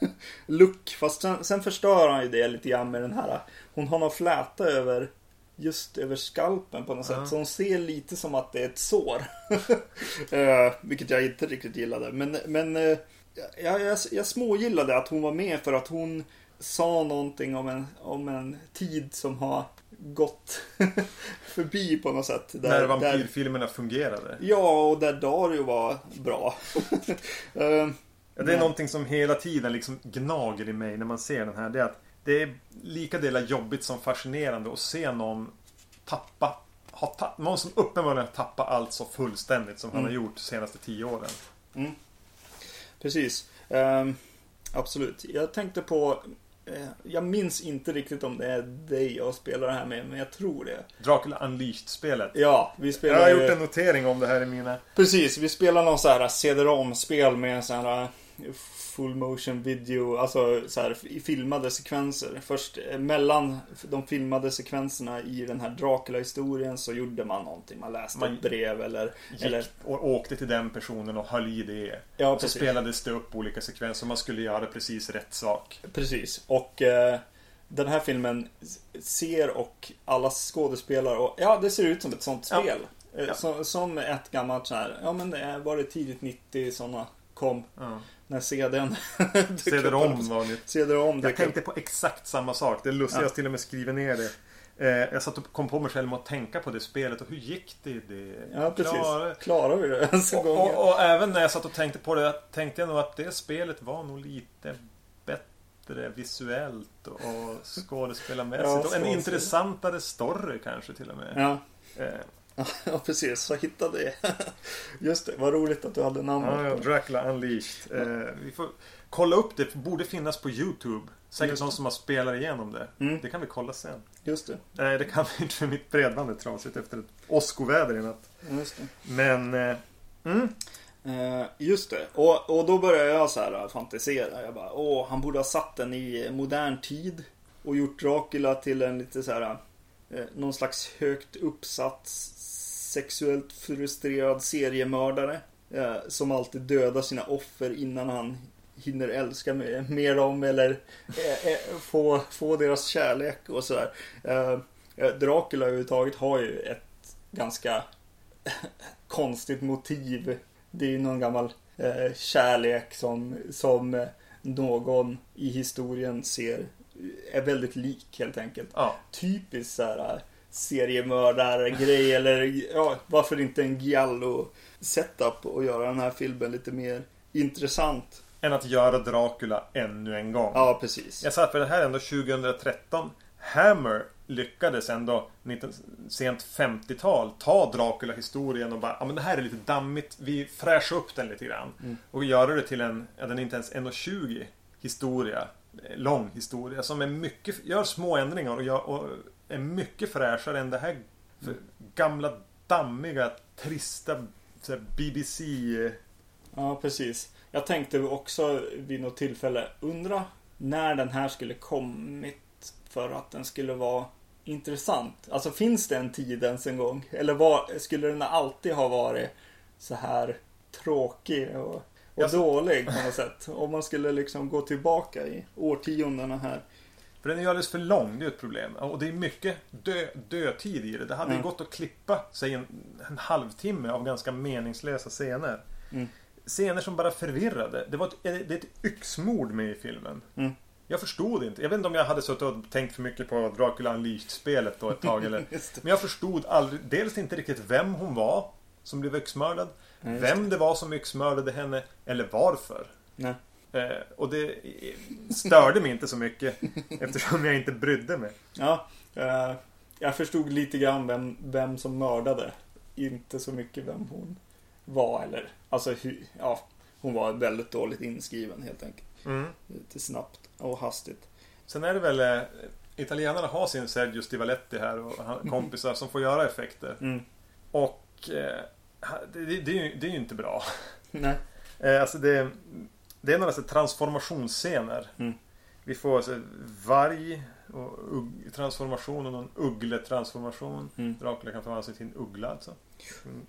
S2: eh, look. Fast sen, sen förstör han ju det lite grann med den här. Hon har någon fläta över just över skalpen på något sätt. Så hon ser lite som att det är ett sår. eh, vilket jag inte riktigt gillade. Men, men eh, jag, jag, jag smågillade att hon var med för att hon sa någonting om en, om en tid som har gått förbi på något sätt. Där,
S1: När
S2: där,
S1: vampyrfilmerna fungerade.
S2: ja, och där Dario var bra. Eh,
S1: Ja, det är
S2: Nej.
S1: någonting som hela tiden liksom gnager i mig när man ser den här. Det är att det är lika delar jobbigt som fascinerande att se någon tappa ha tapp, någon som uppenbarligen har tappat allt så fullständigt som han
S2: Mm.
S1: har gjort de senaste tio åren.
S2: Precis. Ehm, absolut. Jag tänkte på... eh, jag minns inte riktigt om det är dig jag spelar det här med, men jag tror det.
S1: Dracula Unleashed-spelet.
S2: Ja, vi
S1: Jag
S2: spelar
S1: har
S2: ju-
S1: gjort en notering om det här i mina...
S2: Precis, vi spelar någon så här CD-ROM-spel med så här eh, full motion video, alltså så här filmade sekvenser. Först eh, mellan de filmade sekvenserna i den här Dracula-historien så gjorde man någonting. Man läste
S1: Man
S2: ett brev eller...
S1: Gick
S2: eller
S1: och åkte till den personen och höll i det.
S2: ja,
S1: Och så
S2: precis.
S1: spelades det upp olika sekvenser. Man skulle göra precis rätt sak.
S2: Precis. Och eh, den här filmen ser och alla skådespelare och ja, det ser ut som ett sånt
S1: Ja.
S2: spel. Eh,
S1: Ja.
S2: Som, som ett gammalt så här, ja men var det tidigt 90 sådana kom.
S1: Ja.
S2: När CDn
S1: CD-ROM var nytt.
S2: CD-ROM
S1: Jag tänkte på exakt samma sak. Det är lustigt,
S2: Ja.
S1: jag till och med skrivit ner det. Eh, jag satt och kom på mig själv med att tänka på det spelet och hur gick det det?
S2: Ja, precis.
S1: Klarade-
S2: Klarar vi det ens en
S1: Och,
S2: gång?
S1: och, och även när jag satt och tänkte på det tänkte jag nog att det spelet var nog lite bättre visuellt och skådespelarmässigt.
S2: Ja,
S1: och en intressantare story kanske till och med.
S2: Ja.
S1: Eh,
S2: ja, precis. Så hittade jag. Just det, vad roligt att du hade namnet
S1: ja, ja. Dracula Unleashed. Eh, vi får kolla upp det. Det borde finnas på YouTube. Säkert någon som har spelat igenom det.
S2: Mm.
S1: Det kan vi kolla sen.
S2: Just det.
S1: Nej, det kan vi inte för mitt bredband är trasigt efter ett åskoväder i natt.
S2: Just det.
S1: Men... Eh, mm,
S2: Eh, just det. Och, och då började jag så här äh, fantisera. Jag bara, åh, han borde ha satt den i modern tid. Och gjort Dracula till en lite så här, eh, någon slags högt uppsatt sexuellt frustrerad seriemördare. Eh, som alltid dödar sina offer innan han hinner älska med, med dem eller eh, eh, få, få deras kärlek och sådär. Eh, eh, Dracula överhuvudtaget har ju ett ganska konstigt motiv. Det är ju någon gammal eh, kärlek som, som eh, någon i historien ser är väldigt lik helt enkelt.
S1: ja.
S2: Typiskt så här seriemördare-grej eller ja, varför inte en giallo setup och göra den här filmen lite mer intressant.
S1: Än att göra Dracula ännu en gång.
S2: Ja, precis.
S1: Jag sa för det här är ändå 2013. Hammer lyckades ändå 19, sent 50-tal ta Dracula-historien och bara ja men det här är lite dammigt. Vi fräschar upp den lite grann.
S2: Mm.
S1: Och göra det till en, ja den är inte ens 1,20 historia. Lång historia som är mycket, gör små ändringar och, gör, och är mycket fräschare än det här gamla dammiga, trista BBC...
S2: Ja, precis. Jag tänkte också vid något tillfälle, undra när den här skulle kommit för att den skulle vara intressant. Alltså finns det en tid ens en gång? Eller var, skulle den alltid ha varit så här tråkig och, och
S1: Jag-
S2: dålig på något sätt? Om man skulle liksom gå tillbaka i årtiondena här.
S1: För den är ju alldeles för lång, det är ett problem. Och det är mycket dö, dödtid i det. Det hade ju
S2: Mm.
S1: gått att klippa, säg en, en halvtimme av ganska meningslösa scener.
S2: Mm.
S1: Scener som bara förvirrade. Det, var ett, det är ett yxmord med i filmen.
S2: Mm.
S1: Jag förstod inte. Jag vet inte om jag hade suttit och tänkt för mycket på Dracula Unleashed-spelet då ett tag. Eller, men jag förstod aldrig, dels inte riktigt vem hon var som blev yxmördad.
S2: Just
S1: vem det var som yxmördade henne. Eller varför.
S2: Nej.
S1: Eh, och det störde mig inte så mycket. eftersom jag inte brydde mig.
S2: Ja, eh, jag förstod lite grann vem, vem som mördade. Inte så mycket vem hon var eller alltså hur, ja, hon var väldigt dåligt inskriven helt enkelt.
S1: Mm.
S2: Lite snabbt och hastigt.
S1: Sen är det väl eh, Italienarna har sin Sergio Stivaletti här och han, kompisar som får göra effekter.
S2: Mm.
S1: Och eh, det, det, det, är ju, det är ju inte bra.
S2: Nej.
S1: Eh, alltså det, det är några så transformationsscener.
S2: Mm.
S1: Vi får alltså varg och ugg, transformation och någon uggletransformation.
S2: Mm.
S1: Dracula kan förvandla sig till en uggla alltså. Mm.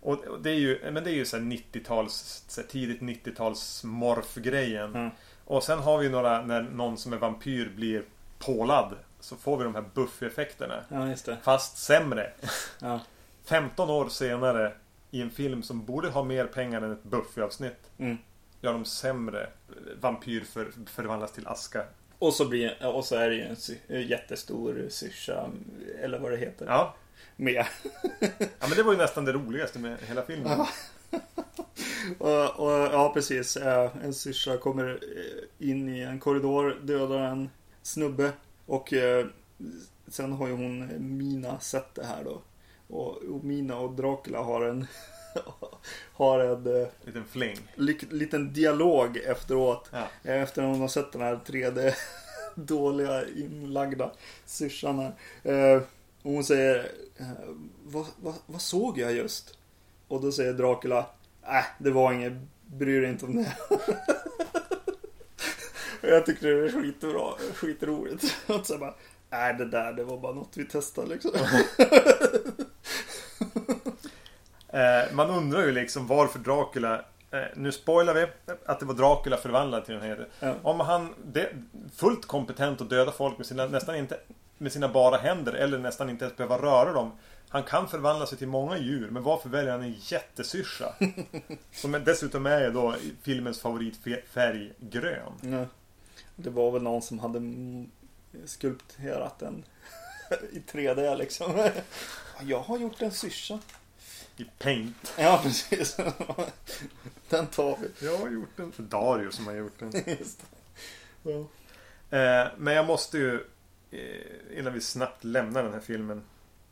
S1: Och, och det är ju, men det är ju så här 90-tals, så tidigt 90-tals morfgrejen.
S2: Mm.
S1: Och sen har vi några när någon som är vampyr blir pålad. Så får vi de här Buffy-effekterna.
S2: Ja.
S1: Fast sämre.
S2: Ja.
S1: 15 år senare i en film som borde ha mer pengar än ett Buffy-avsnitt.
S2: Mm.
S1: Gör de sämre. Vampyr för, förvandlas till aska.
S2: Och så, blir, och så är det ju en jättestor syrsa, eller vad det heter,
S1: Ja.
S2: med.
S1: ja, men det var ju nästan det roligaste med hela filmen.
S2: Och, och, ja, precis. Eh, En syrsa kommer eh, in i en korridor, dödar en snubbe. Och eh, sen har ju hon Mina sett det här då. Och, och Mina och Dracula har en har en eh,
S1: Liten fling.
S2: lik, liten dialog efteråt.
S1: Ja.
S2: Eh, Efter hon har sett den här 3D dåliga inlagda syrsan här. Eh, och hon säger vad, vad, vad såg jag just? Och då säger Dracula Nej, det var inget. Bryr dig inte om det. Jag tycker det är skitbra, skitroligt. Och så bara, Nej, det där det var bara något vi testade liksom.
S1: Eh, man undrar ju liksom varför Dracula eh, Nu spoilar vi att det var Dracula förvandlad till den här.
S2: Ja.
S1: Om han det, fullt kompetent att döda folk med sina, nästan inte med sina bara händer eller nästan inte ens behöva röra dem. Han kan förvandla sig till många djur men varför väljer han en jättesyrsa? Som dessutom är då filmens favoritfärg grön.
S2: Ja. Det var väl någon som hade mm, skulpterat den i 3D liksom. Jag har gjort en syrsa.
S1: I paint.
S2: Ja, precis. Den tar vi.
S1: Jag har gjort den. Dario som har gjort den.
S2: Just det. Ja.
S1: Eh, men jag måste ju eh, Innan vi snabbt lämnar den här filmen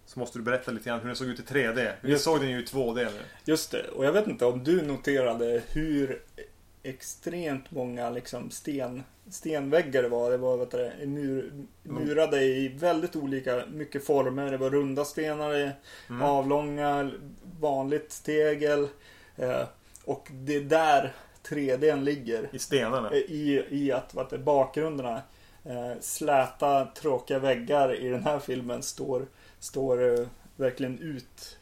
S1: Så måste du berätta lite grann hur den såg ut i 3D. Vi såg den ju i 2D nu.
S2: Just det, och jag vet inte om du noterade hur extremt många liksom sten, stenväggar det var. Det var vet du, mur, murade i väldigt olika mycket former. Det var runda stenar, det
S1: Mm.
S2: avlånga, vanligt tegel. Eh, och det är där 3Dn ligger.
S1: I stenarna.
S2: Eh, I, i att vad det, bakgrunderna eh, släta tråkiga väggar i den här filmen står, står eh, verkligen ut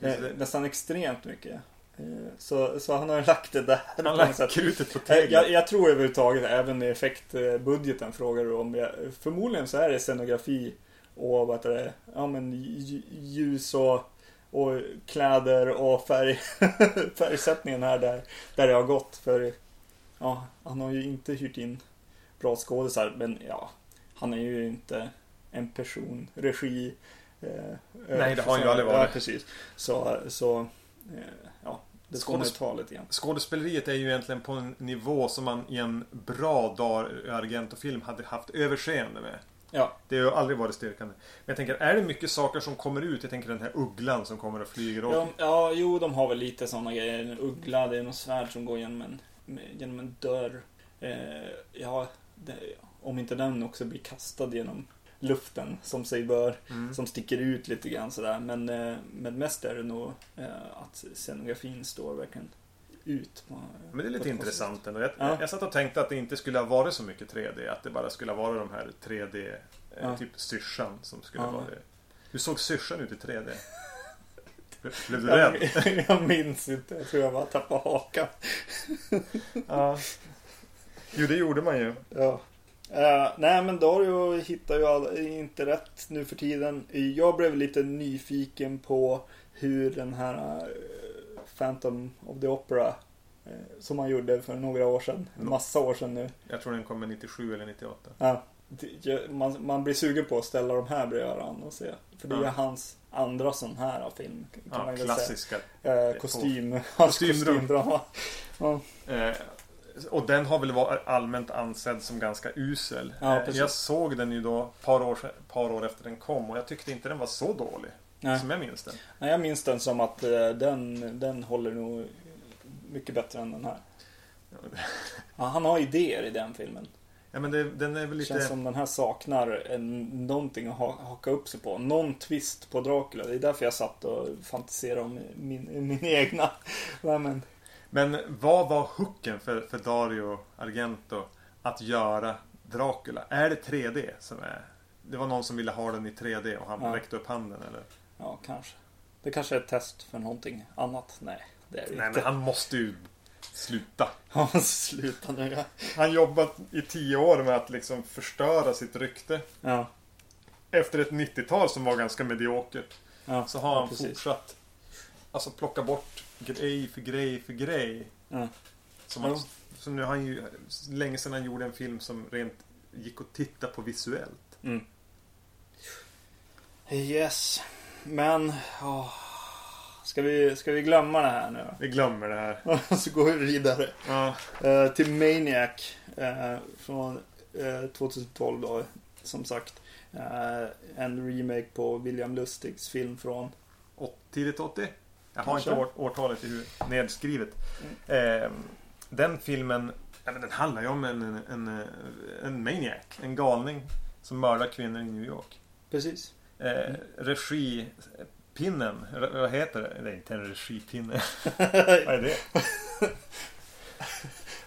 S1: så
S2: Eh,
S1: det,
S2: nästan extremt mycket. Eh, så, så han har lagt det där
S1: han
S2: något
S1: lagt krutet på
S2: Eh,
S1: teglet.
S2: Jag, jag tror överhuvudtaget även i effektbudgeten frågar du om. Jag, förmodligen så är det scenografi och vad heter det, ja, men lj- ljus och, och kläder och färg, färgsättningen här där, där det har gått. För ja, han har ju inte hyrt in bra skådisar men ja, han är ju inte en person, regi. Eh,
S1: Nej, det har han ju aldrig varit.
S2: Ja, precis. Så, så eh, det
S1: Skådesp-
S2: ta lite grann.
S1: Skådespeleriet är ju egentligen på en nivå som man i en bra Dario Argento-film hade haft överseende med.
S2: Ja,
S1: Det har ju aldrig varit styrkande. Men jag tänker, är det mycket saker som kommer ut? Jag tänker den här ugglan som kommer och flyger och...
S2: Ja, ja, jo, de har väl lite sådana grejer. En uggla, det är något svärd som går genom en, genom en dörr. Eh, ja, det, om inte den också blir kastad genom luften som sig bör.
S1: Mm.
S2: Som sticker ut lite grann sådär. Men, eh, men mest är det nog eh, att scenografin står verkligen ut. På,
S1: Men det är lite intressant ändå. Jag,
S2: Ja.
S1: jag satt och tänkte att det inte skulle ha varit så mycket 3D. Att det bara skulle ha varit de här 3D, eh,
S2: Ja.
S1: typ syrsan som skulle
S2: Ja.
S1: vara det. Hur såg syrsan ut i 3D? Blev du rädd?
S2: jag minns inte. Jag tror jag bara tappade hakan.
S1: Ja. Jo, det gjorde man ju.
S2: Ja. Eh, nej men Dario hittar ju all, inte rätt nu för tiden. Jag blev lite nyfiken på hur den här eh, Phantom of the Opera Eh, Som han gjorde för några år sedan. En massa år sedan nu.
S1: Jag tror den kommer 97 eller 98.
S2: Ja, man, man blir sugen på att ställa de här bredvid varandra och se. För det är
S1: Ja.
S2: hans andra sån här film. Kan
S1: Ja,
S2: man
S1: klassiska.
S2: säga. Kostym. Hans
S1: Kostymdrama.
S2: kostymdrama. Ja.
S1: Och den har väl varit allmänt ansedd som ganska usel.
S2: Ja,
S1: Eh, jag såg den ju då ett par år, par år efter den kom och jag tyckte inte den var så dålig.
S2: Nej.
S1: Som jag minns den.
S2: Nej, jag minns den som att eh, den, den håller nog mycket bättre än den här. Ja, han har idéer i den filmen.
S1: Ja men det, den är väl lite...
S2: känns som den här saknar en, någonting att ha, haka upp sig på. Någon twist på Dracula. Det är därför jag satt och fantiserade om min, min egna. Nej, men,
S1: Men vad var hooken för, för Dario Argento att göra Dracula? Är det 3D som är... Det var någon som ville ha den i 3D och han
S2: Ja.
S1: räckte upp handen eller?
S2: ja, kanske. Det kanske är ett test för någonting annat. Nej, det är det
S1: Nej
S2: inte.
S1: men han måste ju sluta.
S2: Ja, sluta nu. Ja.
S1: Han jobbat i tio år med att liksom förstöra sitt rykte.
S2: Ja,
S1: Efter ett 90-tal som var ganska mediokert.
S2: ja,
S1: Så har han
S2: precis.
S1: fortsatt Alltså plocka bort grej för grej för grej.
S2: Ja.
S1: Som att, så nu har han ju länge sedan han gjorde en film som rent gick att titta på visuellt.
S2: Mm. Yes. Men, åh. Ska, vi, ska vi glömma det här nu
S1: Vi glömmer det här.
S2: Så går vi vidare.
S1: Ja,
S2: Eh, till Maniac. eh, från eh, 2012 då. Som sagt. Eh, en remake på William Lustigs film från...
S1: åt- tidigt 80? Jag har inte år, årtalet i huvud- nedskrivet. Eh, den filmen, ja, men den handlar ju om en, en, en, en maniac. En galning som mördar kvinnor i New York.
S2: Precis.
S1: Eh, regipinnen, re- vad heter det? Det är inte en regipinne. vad är det?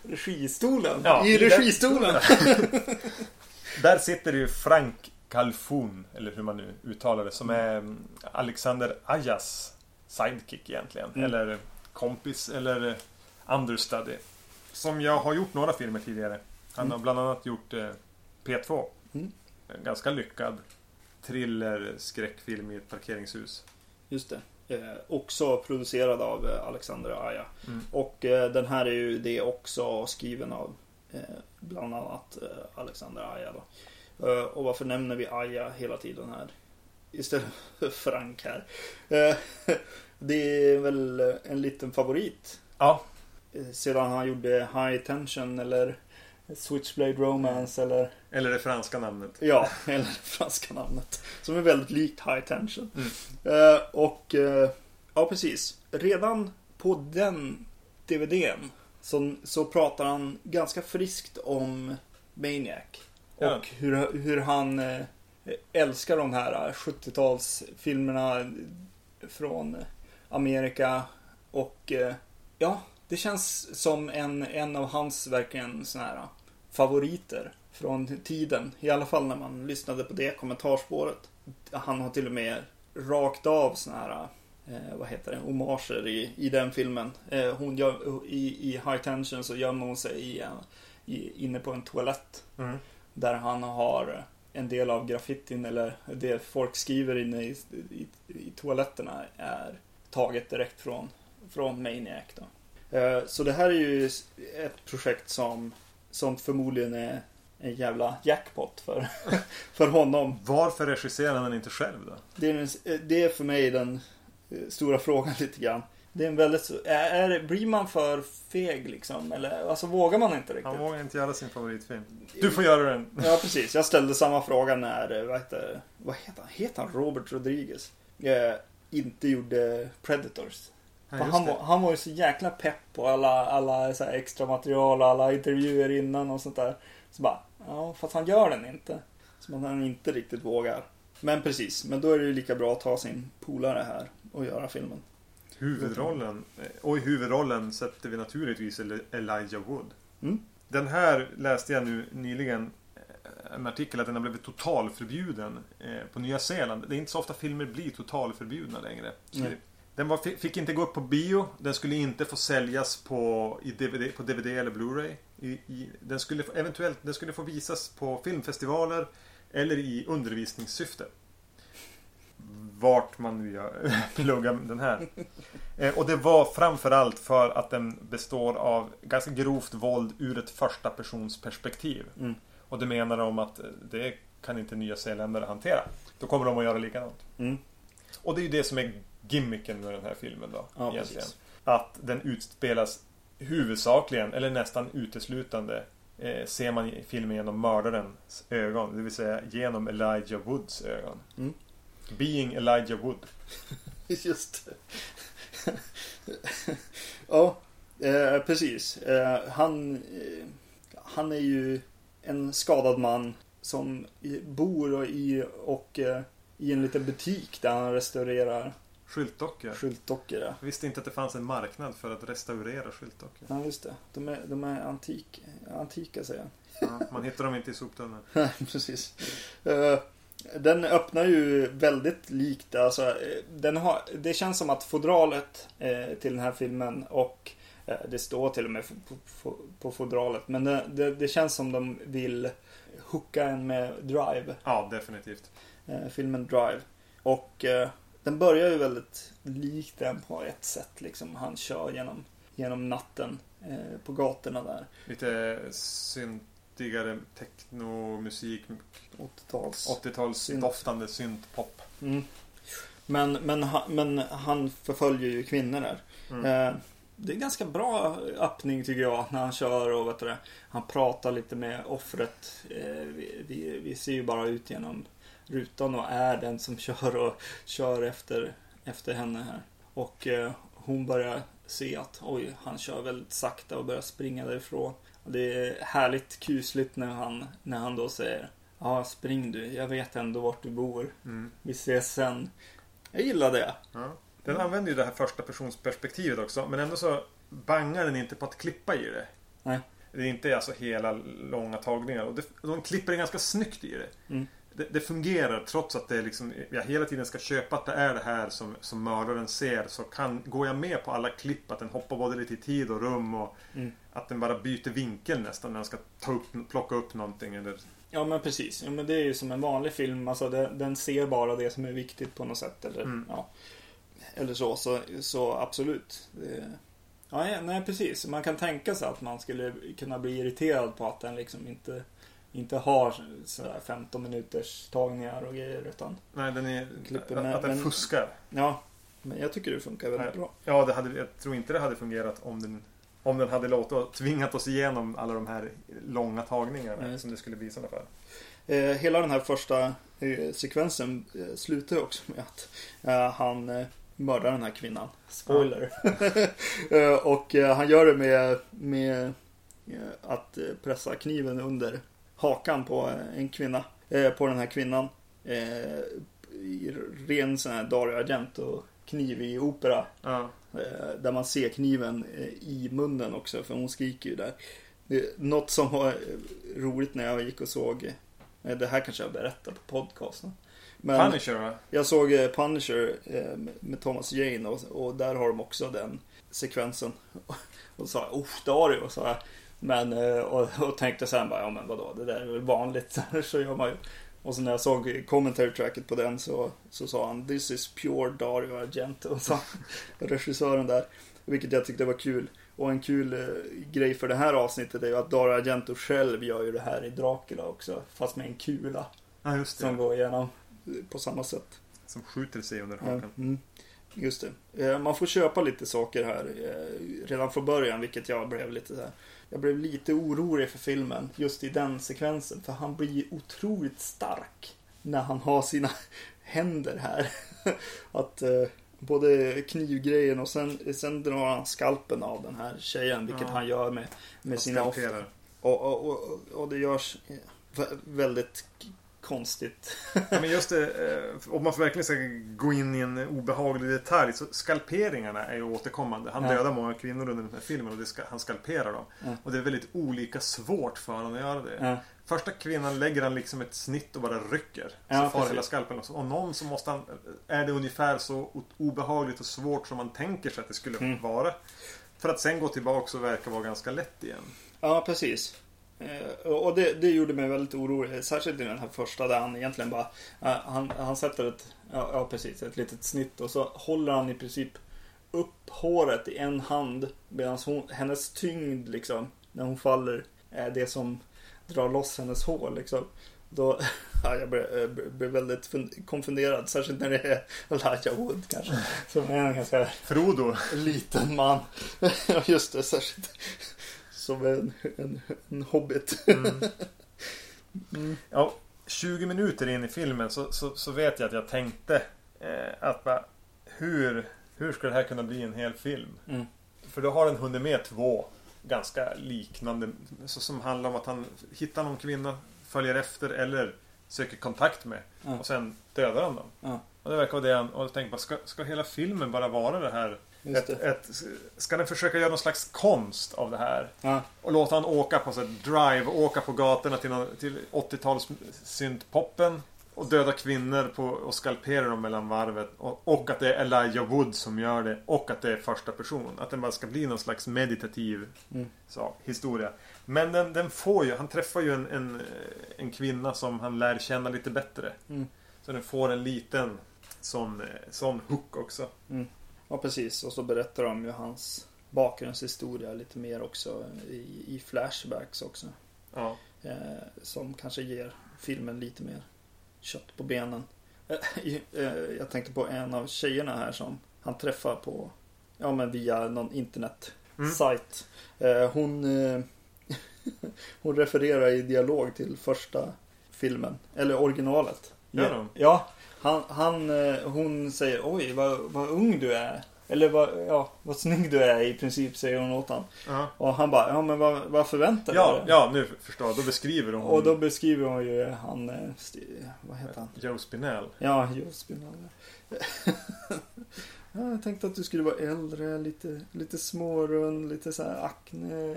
S2: Registolen.
S1: Ja,
S2: I registolen.
S1: Där sitter ju Frank Calfun, eller hur man nu uttalar det, som är mm, Alexander Ayas sidekick egentligen.
S2: Mm.
S1: Eller kompis, eller understudy. Som jag har gjort några filmer tidigare. Han
S2: Mm.
S1: har bland annat gjort eh, P2.
S2: Mm.
S1: En ganska lyckad thriller skräckfilm i ett parkeringshus.
S2: Just det. Eh, också producerad av eh, Alexander Aja.
S1: Mm.
S2: Och eh, den här är ju det också skriven av eh, bland annat eh, Alexander Aja. Då. Eh, och varför nämner vi Aja hela tiden här? Istället för Frank här. Eh, det är väl en liten favorit.
S1: Ja,
S2: Eh, Sedan han gjorde High Tension eller Switchblade Romance eller
S1: eller det franska namnet.
S2: Ja, eller det franska namnet. Som är väldigt likt High Tension.
S1: Mm.
S2: Eh, och ja, precis. Redan på den DVDn så, så pratar han ganska friskt om Maniac. Och
S1: Ja.
S2: hur, hur han älskar de här 70-talsfilmerna från Amerika. Och eh, ja, det känns som en, en av hans verkligen såna här favoriter från tiden. I alla fall när man lyssnade på det kommentarspåret. Han har till och med rakt av såna här, eh, vad heter det, homager i, i den filmen. Eh, hon gör, i, I High Tension så gömmer hon sig i, i, inne på en toalett.
S1: Mm.
S2: Där han har en del av graffitin eller det folk skriver inne i, i, i toaletterna är taget direkt från, från Maniac. Då. Eh, Så det här är ju ett projekt som, som förmodligen är en jävla jackpot för, för honom.
S1: Varför regisserar han inte själv då?
S2: Det är, den- det är för mig den eh, stora frågan lite grann. Det är en väldigt, är, är, blir man för feg liksom? Eller alltså vågar man inte riktigt?
S1: Han vågar inte göra sin favoritfilm. Du får göra den.
S2: Ja, precis. Jag ställde samma fråga när, eh, vad heter, vad heter han? Heter han Robert Rodriguez? Eh, inte gjorde Predators.
S1: Ja,
S2: han, var, han var ju så jäkla pepp på alla, alla så extra material och alla intervjuer innan och sånt där. Så bara, ja fast han gör den inte. Som att han inte riktigt vågar. Men precis, men då är det ju lika bra att ta sin polare här och göra filmen.
S1: Huvudrollen. eh, Och i huvudrollen sätter vi naturligtvis Eli- Elijah Wood.
S2: Mm.
S1: Den här läste jag nu nyligen eh, en artikel att den har blivit totalförbjuden eh, på Nya Zeeland. Det är inte så ofta filmer blir totalförbjudna längre. Det- Den var, fick inte gå upp på bio. Den skulle inte få säljas på, i DVD, på DVD eller Blu-ray. Den skulle eventuellt den skulle få visas på filmfestivaler eller i undervisningssyfte. Vart man nu gör, pluggar den här. Eh, och det var framförallt för att den består av ganska grovt våld ur ett första persons perspektiv.
S2: Mm.
S1: Och det menar de att eh, det kan inte nya zeeländare hantera. Då kommer de att göra likadant.
S2: Mm.
S1: Och det är ju det som är gimmicken med den här filmen då.
S2: Ja,
S1: egentligen.
S2: precis.
S1: Att den utspelas huvudsakligen, eller nästan uteslutande eh, ser man i filmen genom mördarens ögon. Det vill säga genom Elijah Woods ögon.
S2: Mm.
S1: Being Elijah Wood.
S2: Just ja, eh, precis. Eh, han, eh, han är ju en skadad man som bor i, och, eh, i en liten butik där han restaurerar
S1: Skyltdockor.
S2: skyltdockor. ja.
S1: Visste inte att det fanns en marknad för att restaurera skyltdockor.
S2: Ja, just det. De är, de är antik, antika säger jag.
S1: Ja, man hittar dem inte i soptunnan.
S2: Nej, precis. Eh, Den öppnar ju väldigt likt. Alltså, eh, den har, det känns som att fodralet eh, till den här filmen och eh, det står till och med på, på, fodralet. Men det, det, det känns som de vill hooka en med Drive.
S1: Ja, definitivt.
S2: Eh, filmen Drive. Och eh, den börjar ju väldigt likt den på ett sätt. Liksom. Han kör genom, genom natten eh, på gatorna där.
S1: Lite syntigare technomusik.
S2: 80-tals.
S1: 80-talsdoftande syntpop.
S2: Mm. Men, men, men han förföljer ju kvinnor där.
S1: Mm.
S2: Eh, det är ganska bra öppning tycker jag när han kör och vet du det, han pratar lite med offret. Eh, vi, vi, vi ser ju bara ut genom rutan och är den som kör och kör efter, efter henne här. Och eh, hon börjar se att oj, han kör väldigt sakta och börjar springa därifrån. Det är härligt kusligt när han, när han då säger Ja, spring du. Jag vet ändå vart du bor.
S1: Mm.
S2: Vi ses sen. Jag gillar det.
S1: Ja. Den använder ju det här första personsperspektivet också. Men ändå så bangar den inte på att klippa i det.
S2: Nej.
S1: Det är inte alltså hela långa tagningar. Och det, de klipper ganska snyggt i det.
S2: Mm.
S1: Det, det fungerar trots att det liksom, jag hela tiden ska köpa att det är det här som, som mördaren ser. Så kan, går jag med på alla klipp. Att den hoppar både lite i tid och rum. Och
S2: Mm.
S1: att den bara byter vinkel nästan när den ska ta upp, plocka upp någonting. Eller,
S2: Ja men precis. Ja, men det är ju som en vanlig film. Alltså det, den ser bara det som är viktigt på något sätt. Eller,
S1: Mm.
S2: ja. eller så, så. Så absolut. Det, ja, nej precis. Man kan tänka sig att man skulle kunna bli irriterad på att den liksom inte, inte har sådär 15 minuters tagningar och grejer. Utan,
S1: nej, den är,
S2: med-
S1: att den
S2: men-
S1: fuskar.
S2: ja, men jag tycker det funkar väldigt
S1: Nej.
S2: bra.
S1: Ja, det hade, jag tror inte det hade fungerat om den om den hade låtit tvingat oss igenom alla de här långa tagningarna
S2: Nej.
S1: som det skulle bli i sådana fall.
S2: Eh, hela den här första eh, sekvensen eh, slutar också med att eh, han eh, mördar den här kvinnan. Spoiler. eh, och eh, han gör det med, med att pressa kniven under hakan på en kvinna. Eh, på den här kvinnan. Eh, I ren sån här Dario Argento kniv i opera.
S1: Ja.
S2: Eh, Där man ser kniven i munnen också för hon skriker ju där. Något som var roligt när jag gick och såg Det här kanske jag berättar på podcasten. Men
S1: Punisher
S2: jag såg Punisher med Thomas Jane och, och där har de också den sekvensen. Och så sa jag, Dario, sa jag. Men, eh, och, och tänkte sen bara, ja men vadå, det där är väl vanligt. så gör man ju. Och så när jag såg commentary tracket på den så, så sa han This is pure Dario Argento. Sa regissören där. Vilket jag tyckte var kul. Och en kul eh, grej för det här avsnittet är ju att Dario Argento själv gör ju det här i Dracula också. Fast med en kula
S1: Ja, just
S2: som
S1: det.
S2: går igenom på samma sätt.
S1: Som skjuter sig under hakan.
S2: mm. Just det. Eh, Man får köpa lite saker här eh, redan från början, vilket jag blev lite så här. Jag blev lite orolig för filmen just i den sekvensen, för han blir otroligt stark när han har sina händer här. Att eh, både knivgrejen och sen, sen drar han skalpen av den här tjejen, vilket
S1: Ja.
S2: han gör med, med sina offer. Och, och, och, och det görs eh, vä- väldigt konstigt.
S1: Ja, men just det, eh, om man verkligen ska gå in i en obehaglig detalj så skalperingarna är ju återkommande. Han
S2: Ja.
S1: dödar många kvinnor under den här filmen och ska, han skalperar dem.
S2: Ja.
S1: Och det är väldigt olika svårt för honom att göra det.
S2: Ja.
S1: Första kvinnan lägger han liksom ett snitt och bara rycker. Så
S2: Ja,
S1: far
S2: precis.
S1: hela skalpen. Och, så, och någon så måste han... Är det ungefär så obehagligt och svårt som man tänker sig att det skulle
S2: Mm.
S1: vara. För att sen gå tillbaka och verka vara ganska lätt igen.
S2: Ja, precis. Eh, och det, det gjorde mig väldigt orolig. Särskilt i den här första där han egentligen bara eh, han, han sätter ett, ja, precis, ett litet snitt och så håller han i princip upp håret i en hand medan hon, hennes tyngd liksom när hon faller är det som drar loss hennes hår liksom. Då, ja, jag blev, blev väldigt konfunderad, särskilt när det är Elijah Wood kanske. Som är en ganska
S1: Frodo.
S2: liten man. Just det, särskilt som en, en, en hobbit. Mm.
S1: Mm. Ja, 20 minuter in i filmen så, så, så vet jag att jag tänkte eh, att bara, hur, hur ska det här kunna bli en hel film?
S2: Mm.
S1: För då har den hunnit med två ganska liknande så, som handlar om att han hittar någon kvinna, följer efter eller söker kontakt med och sen dödar han dem. Och det verkar vara det han, och jag tänkte bara, ska, ska hela filmen bara vara det här ett, ett, ska den försöka göra någon slags konst av det här?
S2: Ja.
S1: Och låta han åka på så drive, åka på gatorna till, till 80-tals syntpoppen. Och döda kvinnor på, och skalpera dem mellan varvet. Och, och, att det är Elijah Wood som gör det. Och att det är första person. Att den bara ska bli någon slags meditativ
S2: mm.
S1: så, historia. Men den, den, får ju, han träffar ju en, en, en kvinna som han lär känna lite bättre.
S2: Mm.
S1: Så den får en liten sån, sån hook också.
S2: Mm. Ja precis och så berättar de ju hans bakgrundshistoria lite mer också i, i flashbacks också.
S1: Ja.
S2: Eh, som kanske ger filmen lite mer kött på benen. Eh, eh, jag tänkte på en av tjejerna här som han träffar på Ja men via någon internetsajt. Mm. Eh, hon Hon refererar i dialog till första filmen. Eller originalet.
S1: Ja,
S2: ja han, han, hon säger oj vad, vad ung du är. Eller vad, ja, vad snygg du är i princip säger hon åt honom.
S1: Uh-huh.
S2: Och han bara, ja men vad, vad förväntar du
S1: ja,
S2: dig?
S1: Ja, nu förstår jag. Då beskriver hon.
S2: Och då beskriver hon ju han, vad heter han?
S1: Joe Spinell.
S2: Ja, Joe Spinell. ja, jag tänkte att du skulle vara äldre, lite, lite smårund, lite så här akne.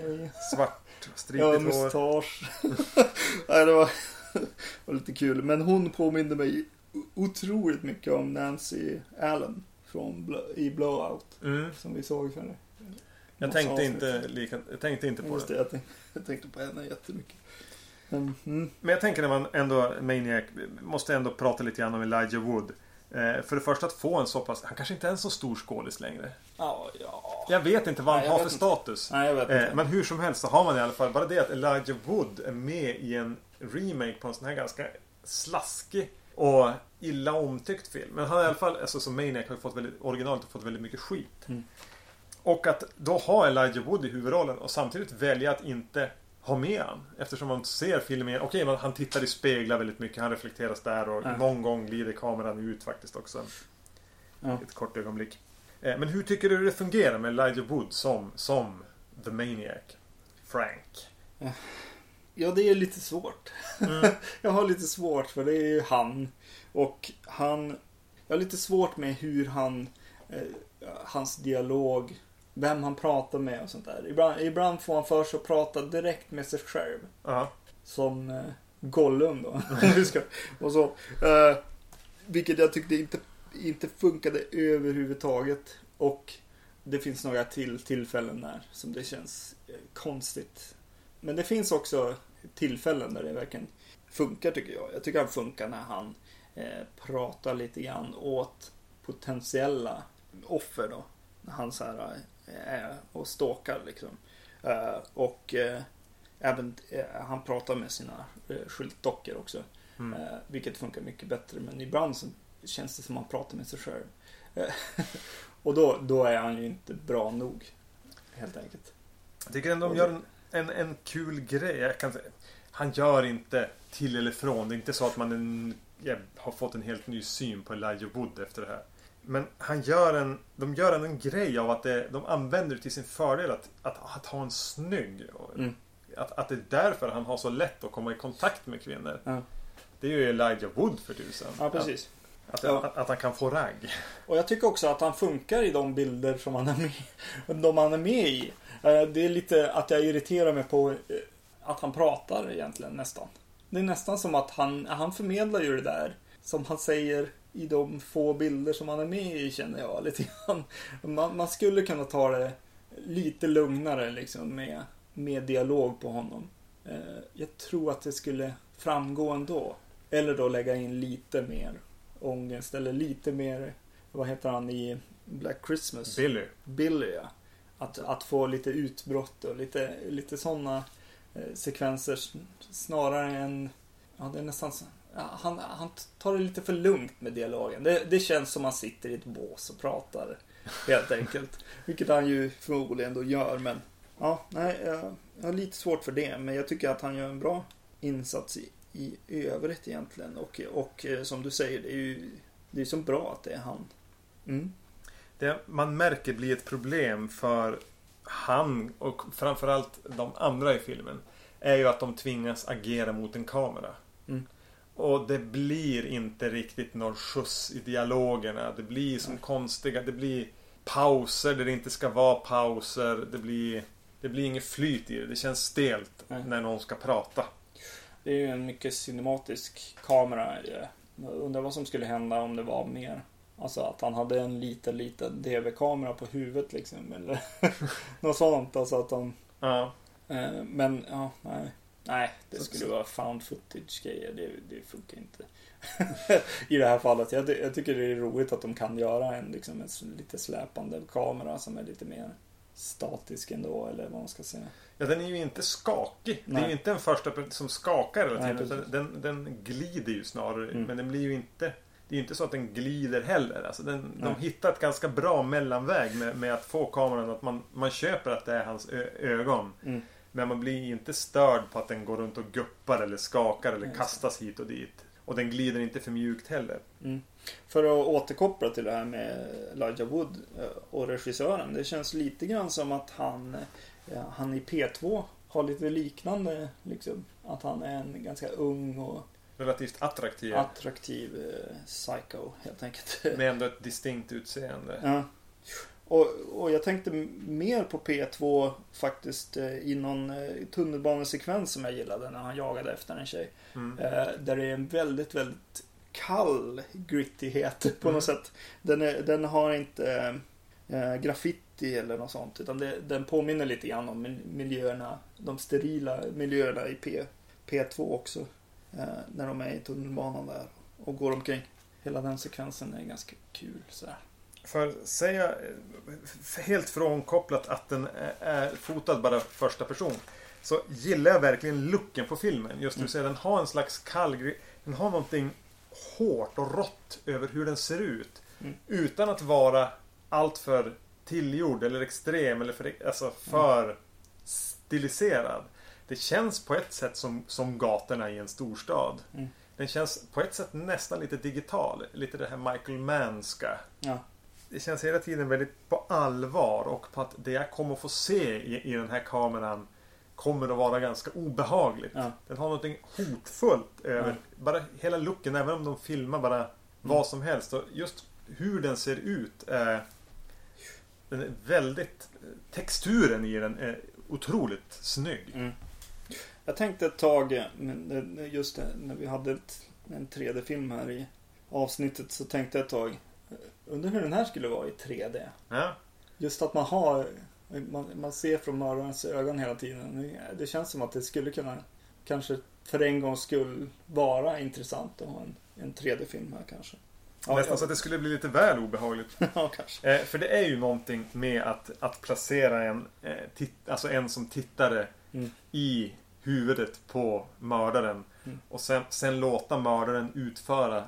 S1: Svart, stripigt
S2: ja, mustasch. Nej, det var, var lite kul. Men hon påminde mig otroligt mycket om Nancy Allen från i Blowout.
S1: Mm.
S2: Som vi såg för det.
S1: Jag tänkte, inte lika, jag tänkte inte på
S2: Just det. Jag tänkte, jag tänkte på henne jättemycket.
S1: Mm. Men jag tänker när man ändå, Maniac, måste ändå prata lite grann om Elijah Wood. Eh, för det första att få en så pass, han kanske inte är en så stor skådis längre.
S2: Ja, ja.
S1: Jag vet inte vad han
S2: Nej,
S1: har för
S2: inte.
S1: status.
S2: Nej.
S1: Eh, men hur som helst så har man i alla fall, bara det att Elijah Wood är med i en remake på en sån här ganska slaskig och illa omtyckt film. Men han har i alla fall, alltså som Maniac har fått väldigt, originalet har fått väldigt mycket skit.
S2: Mm.
S1: Och att då ha Elijah Wood i huvudrollen och samtidigt välja att inte ha med han. Eftersom man ser filmen, okej okay, han tittar i speglar väldigt mycket, han reflekteras där och
S2: Ja.
S1: någon gång glider kameran ut faktiskt också.
S2: Ja.
S1: Ett kort ögonblick. Eh, Men hur tycker du det fungerar med Elijah Wood som, som The Maniac? Frank.
S2: Ja, det är lite svårt.
S1: Mm.
S2: jag har lite svårt för det är ju han. Och han... Jag har lite svårt med hur han... Eh, hans dialog. Vem han pratar med och sånt där. Ibland, ibland får han för sig att prata direkt med sig själv.
S1: Ja.
S2: Som eh, Gollum då. och så. Eh, vilket jag tyckte inte, inte funkade överhuvudtaget. Och det finns några till tillfällen där som det känns eh, konstigt. Men det finns också tillfällen där det verkligen funkar tycker jag. Jag tycker han funkar när han eh, pratar lite grann åt potentiella offer då. När han så här eh, och stalkar liksom. Eh, och eh, även eh, han pratar med sina eh, skyltdockor också.
S1: Mm.
S2: Vilket funkar mycket bättre. Men ibland så känns det som att han pratar med sig själv. Och då, då är han ju inte bra nog. Helt enkelt.
S1: Jag tycker ändå de gör en, en, en kul grej. Jag kan, han gör inte till eller från. Det är inte så att man en, jag har fått en helt ny syn på Elijah Wood efter det här. Men han gör en, de gör en, en grej av att det, de använder det till sin fördel att, att, att ha en snygg. och
S2: Mm.
S1: Att, att det är därför han har så lätt att komma i kontakt med kvinnor.
S2: Ja.
S1: Det är ju Elijah Wood för tusen.
S2: Ja, precis.
S1: Att, att,
S2: Ja.
S1: att, att han kan få ragg.
S2: Och jag tycker också att han funkar i de bilder som han är med, de han är med i. Eh, Det är lite att jag irriterar mig på eh, att han pratar egentligen nästan. Det är nästan som att han, han förmedlar ju det där som han säger i de få bilder som han är med i känner jag lite grann. Man, man skulle kunna ta det lite lugnare liksom med, med dialog på honom. Eh, jag tror att det skulle framgå ändå. Eller då lägga in lite mer ångest eller lite mer, vad heter han i Black Christmas?
S1: Billy.
S2: Billy ja. Att, att få lite utbrott och lite, lite sådana eh, sekvenser snarare än, ja det är nästan så, han, han tar det lite för lugnt med dialogen. Det, det känns som att han sitter i ett bås och pratar. Helt enkelt. Vilket han ju förmodligen då gör men Ja, nej, jag, jag har lite svårt för det. Men jag tycker att han gör en bra insats i, i övrigt egentligen. Och, och eh, som du säger, det är ju det är så bra att det är han. Mm.
S1: Det man märker blir ett problem för han och framförallt de andra i filmen. Är ju att de tvingas agera mot en kamera.
S2: Mm.
S1: Och det blir inte riktigt någon skjuts i dialogerna. Det blir som konstiga, det blir pauser där det inte ska vara pauser. Det blir, det blir inget flyt i det. Det känns stelt
S2: Nej.
S1: när någon ska prata.
S2: Det är ju en mycket cinematisk kamera. Jag undrar vad som skulle hända om det var mer. Alltså att han hade en liten, liten DV-kamera på huvudet liksom. Eller något sånt. Alltså att han...
S1: Ja.
S2: Eh, men ja, nej. Nej, det skulle vara found footage grejer. Det, det funkar inte. I det här fallet. Jag, jag tycker det är roligt att de kan göra en, liksom, en lite släpande kamera som är lite mer statisk ändå. Eller vad man ska säga.
S1: Ja, den är ju inte skakig. Det är
S2: Nej.
S1: ju inte en första som skakar hela
S2: Nej,
S1: tiden. utan den, den glider ju snarare.
S2: Mm.
S1: Men den blir ju inte... Det är inte så att den glider heller. Alltså den, de hittar ett ganska bra mellanväg med, med att få kameran att man, man köper att det är hans ögon.
S2: Mm.
S1: Men man blir inte störd på att den går runt och guppar eller skakar eller
S2: Nej,
S1: kastas hit och dit. Och den glider inte för mjukt heller.
S2: Mm. För att återkoppla till det här med Elijah Wood eh, och regissören. Det känns lite grann som att han, eh, han i P2 har lite liknande. Liksom, att han är en ganska ung och
S1: Relativt attraktiv.
S2: attraktiv eh, psycho helt enkelt.
S1: Med ändå ett distinkt utseende.
S2: Ja. Och, och jag tänkte mer på P2 faktiskt eh, i någon eh, tunnelbanesekvens som jag gillade när han jagade efter en tjej.
S1: Mm.
S2: Eh, där det är en väldigt, väldigt kall grittighet på
S1: Mm.
S2: något sätt. Den, är, den har inte eh, graffiti eller något sånt. Utan det, den påminner lite grann om mil- miljöerna, de sterila miljöerna i P, P2 också. Eh, när de är i tunnelbanan där och går omkring. Hela den sekvensen är ganska kul. Så här.
S1: För säga eh, helt frånkopplat att den är- fotad bara första person. Så gillar jag verkligen looken på filmen. Just du
S2: Mm.
S1: säger den har en slags kall Den har någonting hårt och rått över hur den ser ut.
S2: Mm.
S1: Utan att vara alltför tillgjord eller extrem eller för, alltså för stiliserad. Det känns på ett sätt som, som gatorna i en storstad.
S2: Mm.
S1: Den känns på ett sätt nästan lite digital. Lite det här Michael Mannska
S2: Ja.
S1: det känns hela tiden väldigt på allvar och på att det jag kommer få se i, i den här kameran kommer att vara ganska obehagligt.
S2: Ja.
S1: Den har någonting hotfullt över
S2: Ja.
S1: bara hela looken, även om de filmar bara vad som helst. Och just hur den ser ut är, den är väldigt texturen i den är otroligt snygg.
S2: Mm. Jag tänkte ett tag, det- just det, när vi hade en 3D-film här i avsnittet så tänkte jag ett tag, undrar hur den här skulle vara i 3D.
S1: Ja.
S2: Just att man har, man, man ser från mördarens ögon hela tiden. Det känns som att det skulle kunna, kanske för en gångs skull, vara intressant att ha en, en 3D-film här kanske. Ja,
S1: Nästan så att det skulle bli lite väl obehagligt.
S2: ja, kanske.
S1: Eh, för det är ju någonting med att, att placera en, eh, tit, alltså en som tittare
S2: Mm.
S1: i huvudet på mördaren.
S2: Mm.
S1: Och sen, sen låta mördaren utföra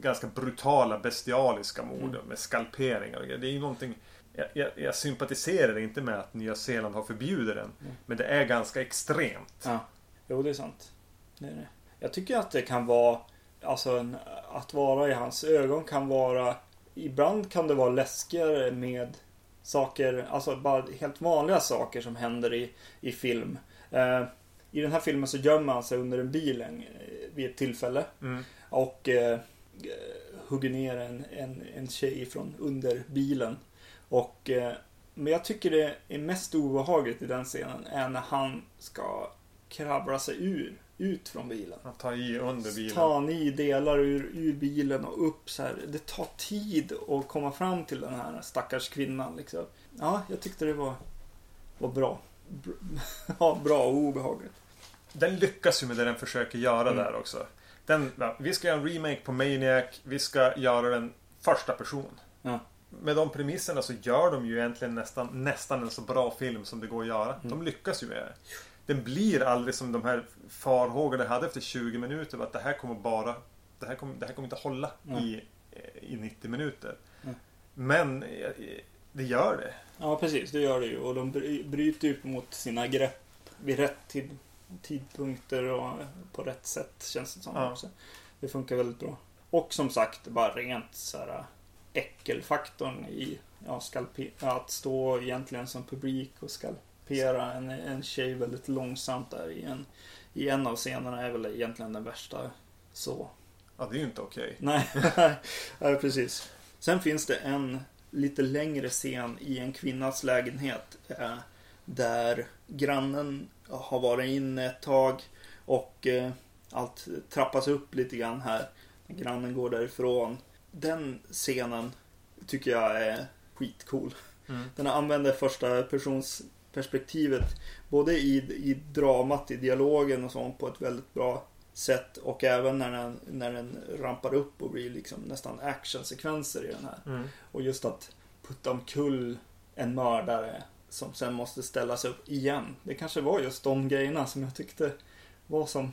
S1: ganska brutala bestialiska mord
S2: Mm.
S1: med skalperingar och grejer. Det är ju någonting jag, jag, jag sympatiserar inte med att Nya Zeeland har förbjudit den.
S2: Mm.
S1: Men det är ganska extremt.
S2: Ja, jo det är sant. Det är det. Jag tycker att det kan vara, alltså en, att vara i hans ögon kan vara, ibland kan det vara läskigare med saker, alltså bara helt vanliga saker som händer i, i film. Eh, I den här filmen så gömmer han sig under en bil en, eh, vid ett tillfälle
S1: Mm.
S2: och eh, hugger ner en, en, en tjej från under bilen. Och, eh, men jag tycker det är mest obehagligt i den scenen är när han ska kravla sig ur, ut från bilen.
S1: Att ta i under bilen.
S2: Ta ni delar ur, ur bilen och upp så här. Det tar tid att komma fram till den här stackars kvinnan. Liksom. Ja, jag tyckte det var, var bra. Ja, bra och obehagligt.
S1: den lyckas ju med det den försöker göra
S2: Mm.
S1: där också. Den, ja, vi ska göra en remake på Maniac. Vi ska göra den första person.
S2: Ja.
S1: Med de premisserna så gör de ju egentligen nästan, nästan en så bra film som det går att göra.
S2: Mm.
S1: De lyckas ju med det. Den blir aldrig som de här farhågorna jag hade efter 20 minuter. Att det här kommer bara... Det här kommer, det här kommer inte hålla
S2: Mm.
S1: i, i 90 minuter.
S2: Mm.
S1: Men eh, det gör det.
S2: Ja, precis. Det gör det ju. Och de bry- bryter ju mot sina grepp vid rätt tid, tidpunkter och på rätt sätt känns det som.
S1: Ja.
S2: Också. Det funkar väldigt bra. Och som sagt, bara rent så här äckelfaktorn i ja, att stå egentligen som publik och skalpera en, en tjej väldigt långsamt där i en, i en av scenerna är väl egentligen den värsta så.
S1: Ja, det är ju inte okej.
S2: Nej, nej, precis. Sen finns det en lite längre scen i en kvinnas lägenhet. Eh, där grannen har varit inne ett tag och eh, allt trappas upp lite grann här. Grannen går därifrån. Den scenen tycker jag är skitcool.
S1: Mm.
S2: Den använder första persons perspektivet både i, i dramat, i dialogen och sånt på ett väldigt bra sätt och även när den, när den rampar upp och blir liksom nästan actionsekvenser i den här.
S1: Mm.
S2: Och just att putta omkull en mördare som sen måste ställas upp igen. Det kanske var just de grejerna som jag tyckte var som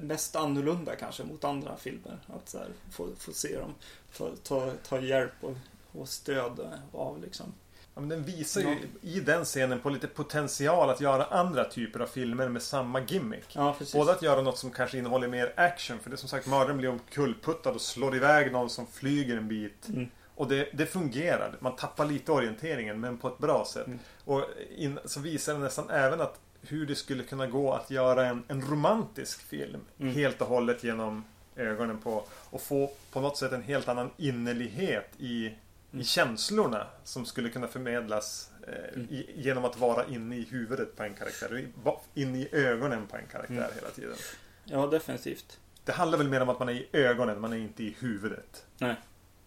S2: mest annorlunda kanske mot andra filmer. Att här, få, få se dem ta, ta, ta hjälp och, och stöd av liksom.
S1: Ja, men den visar ju i den scenen på lite potential att göra andra typer av filmer med samma gimmick.
S2: Ja, precis.
S1: Både att göra något som kanske innehåller mer action, för det är som sagt mördaren blir omkullputtad och slår iväg någon som flyger en bit.
S2: Mm.
S1: Och det, det fungerar. Man tappar lite orienteringen, men på ett bra sätt.
S2: Mm.
S1: Och in, så visar det nästan även att hur det skulle kunna gå att göra en, en romantisk film
S2: Mm.
S1: helt och hållet genom ögonen på och få på något sätt en helt annan innerlighet i, i känslorna som skulle kunna förmedlas eh,
S2: Mm.
S1: i, genom att vara inne i huvudet på en karaktär. Inne i ögonen på en karaktär
S2: Mm.
S1: hela tiden.
S2: Ja, definitivt.
S1: Det handlar väl mer om att man är i ögonen, man är inte i huvudet.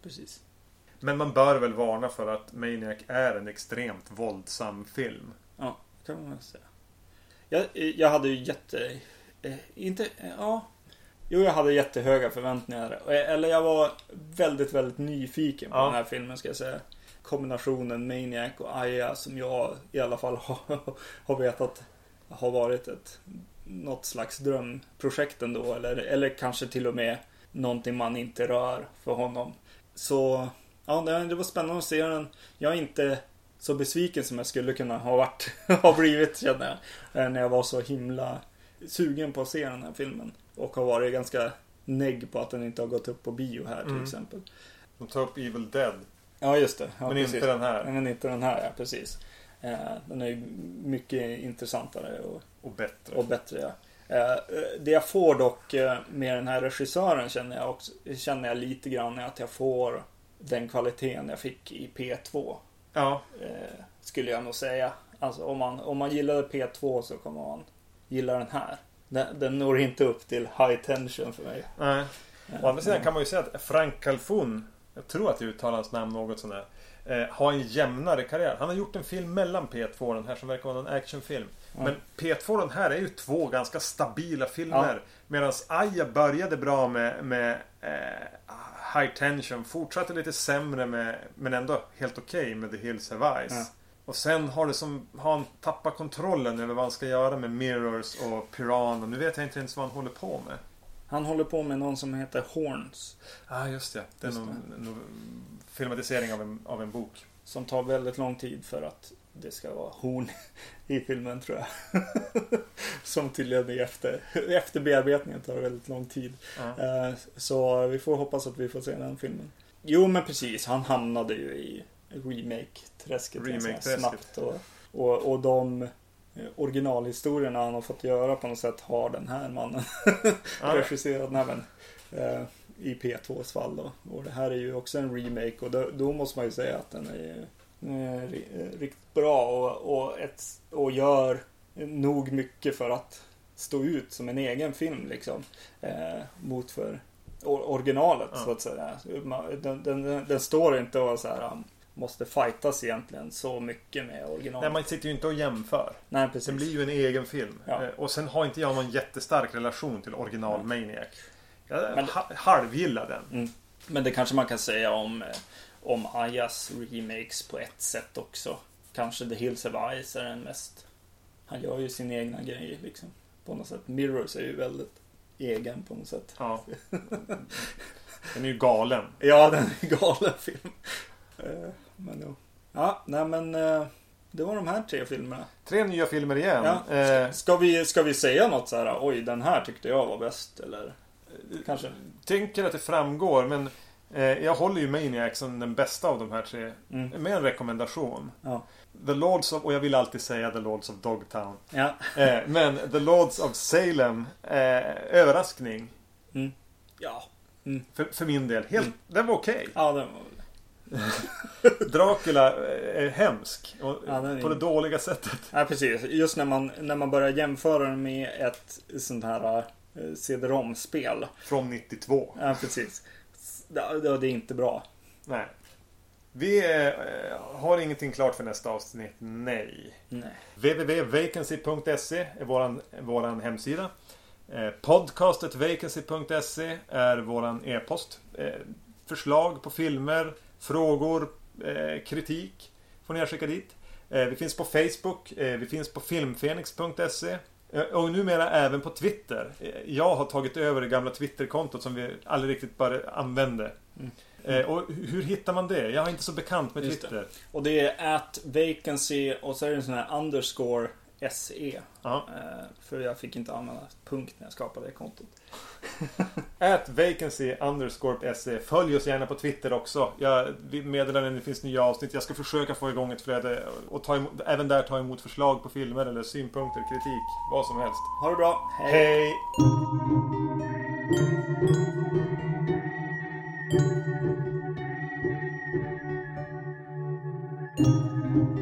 S2: Precis.
S1: Men man bör väl varna för att Maniac är en extremt våldsam film.
S2: Ja, kan man säga. Jag, jag hade ju jätte... Eh, inte... Eh, ja. Jo, jag hade jättehöga förväntningar. Eller jag var väldigt, väldigt nyfiken på
S1: Ja.
S2: den här filmen ska jag säga. Kombinationen Maniac och Aya som jag i alla fall har, har vetat har varit ett något slags drömprojekt ändå. Eller, eller kanske till och med någonting man inte rör för honom. Så ja, det, var spännande att se den. Jag är inte så besviken som jag skulle kunna ha varit, ha blivit känner jag. När jag var så himla sugen på att se den här filmen. Och har varit ganska negg på att den inte har gått upp på bio här till
S1: Mm.
S2: exempel.
S1: De tar upp Evil Dead,
S2: Ja, just det. Ja,
S1: men
S2: precis.
S1: inte den här.
S2: Men inte den här, ja precis. Eh, Den är mycket intressantare och,
S1: Och bättre.
S2: och bättre. Ja. Eh, Det jag får dock eh, med den här regissören känner jag, också, känner jag lite grann är att jag får den kvaliteten jag fick i P2.
S1: Ja,
S2: skulle jag nog säga. Alltså om man, om man gillade P2 så kommer man gilla den här. Den, den når inte upp till high tension för mig.
S1: nej. Å andra sidan kan man ju säga att Frank Calfun, jag tror att jag uttalar hans namn något sådär, eh, har en jämnare karriär. Han har gjort en film mellan P2 och den här som verkar vara en actionfilm.
S2: Ja.
S1: Men P2 och den här är ju två ganska stabila filmer. Medan Aya började bra med, med eh, High Tension, fortsatte lite sämre med, men ändå helt okej med The Hills Have Eyes.
S2: Ja.
S1: Och sen har det som, har han tappat kontrollen över vad han ska göra med Mirrors och Piranha. Nu vet jag inte ens vad han håller på med.
S2: Han håller på med någon som heter Horns.
S1: Ja, ah, just det. Det är
S2: Just
S1: någon, någon filmatisering av en, av en bok.
S2: Som tar väldigt lång tid för att det ska vara horn i filmen tror jag. som tydligen är efter, efter bearbetningen tar väldigt lång tid. Eh, Så vi får hoppas att vi får se den filmen. Jo men precis, han hamnade ju i remake-träsket
S1: Remake-träsket.
S2: snabbt. Och, och, och de eh, originalhistorierna han har fått göra på något sätt har den här mannen
S1: Ja,
S2: regisserat. Nej, men, eh, I P2s fall då. Och det här är ju också en remake och då, då måste man ju säga att den är eh, eh, riktigt bra och, och, ett, och gör nog mycket för att stå ut som en egen film liksom. Eh, mot för or- originalet
S1: Ja.
S2: så att säga. Den, den, den, den står inte och så här um, måste fightas egentligen så mycket med original.
S1: Nej, man sitter ju inte och jämför.
S2: Nej, precis.
S1: Den blir ju en egen film.
S2: Ja.
S1: Eh, Och sen har inte jag någon jättestark relation till original Maniac. Jag
S2: Men-
S1: ha- halvgillar den.
S2: Mm. Men det kanske man kan säga om, eh, om Ayas remakes på ett sätt också. Kanske The Hills of Ice är den mest. Han gör ju sin egna grej liksom. På något sätt. Mirrors är ju väldigt egen på något sätt.
S1: Ja. Den är ju galen.
S2: Ja, den är en galen film. Men jo. Ja, nej men eh, det var de här tre filmerna.
S1: Tre nya filmer igen.
S2: Ja.
S1: Eh,
S2: Ska vi, ska vi säga något så här? Oj, den här tyckte jag var bäst. Eller kanske?
S1: tänker att det framgår, men eh, jag håller ju Maniac som den bästa av de här tre.
S2: Mm.
S1: Med en rekommendation.
S2: Ja.
S1: The Lords of, och jag vill alltid säga The Lords of Dogtown.
S2: Ja.
S1: Men The Lords of Salem, överraskning.
S2: Mm. Ja.
S1: För, för min del. Helt, Den var okej.
S2: Ja, den var
S1: Dracula är hemsk. Och,
S2: Ja, är-
S1: På det dåliga sättet.
S2: Ja, precis. Just när man, när man börjar jämföra den med ett sånt här eh, CD-ROM-spel.
S1: Från 92.
S2: Ja, precis. Det, är inte bra.
S1: Nej. Vi eh, har ingenting klart för nästa avsnitt. Nej.
S2: Nej.
S1: www.vacancy.se är våran, våran hemsida. Eh, podcastet vacancy.se är våran e-post. Eh, förslag på filmer, frågor, eh, kritik får ni skicka dit. Eh, vi finns på Facebook. Eh, vi finns på filmfenix.se. Och numera även på Twitter. Jag har tagit över det gamla Twitterkontot som vi aldrig riktigt bara använde.
S2: Mm.
S1: Eh, Och hur hittar man det? Jag är inte så bekant med
S2: Just det.
S1: Twitter.
S2: Och det är at vacancy och så är det en sån här underscore SE.
S1: Ja.
S2: Eh, för jag fick inte använda punkt när jag skapade det kontot.
S1: At vacancy underscore se. Följ oss gärna på Twitter också. Jag meddelar när det finns nya avsnitt. Jag ska försöka få igång ett flöde och ta emot, även där ta emot förslag på filmer eller synpunkter, kritik, vad som helst.
S2: Ha det bra.
S1: Hej!
S3: Thank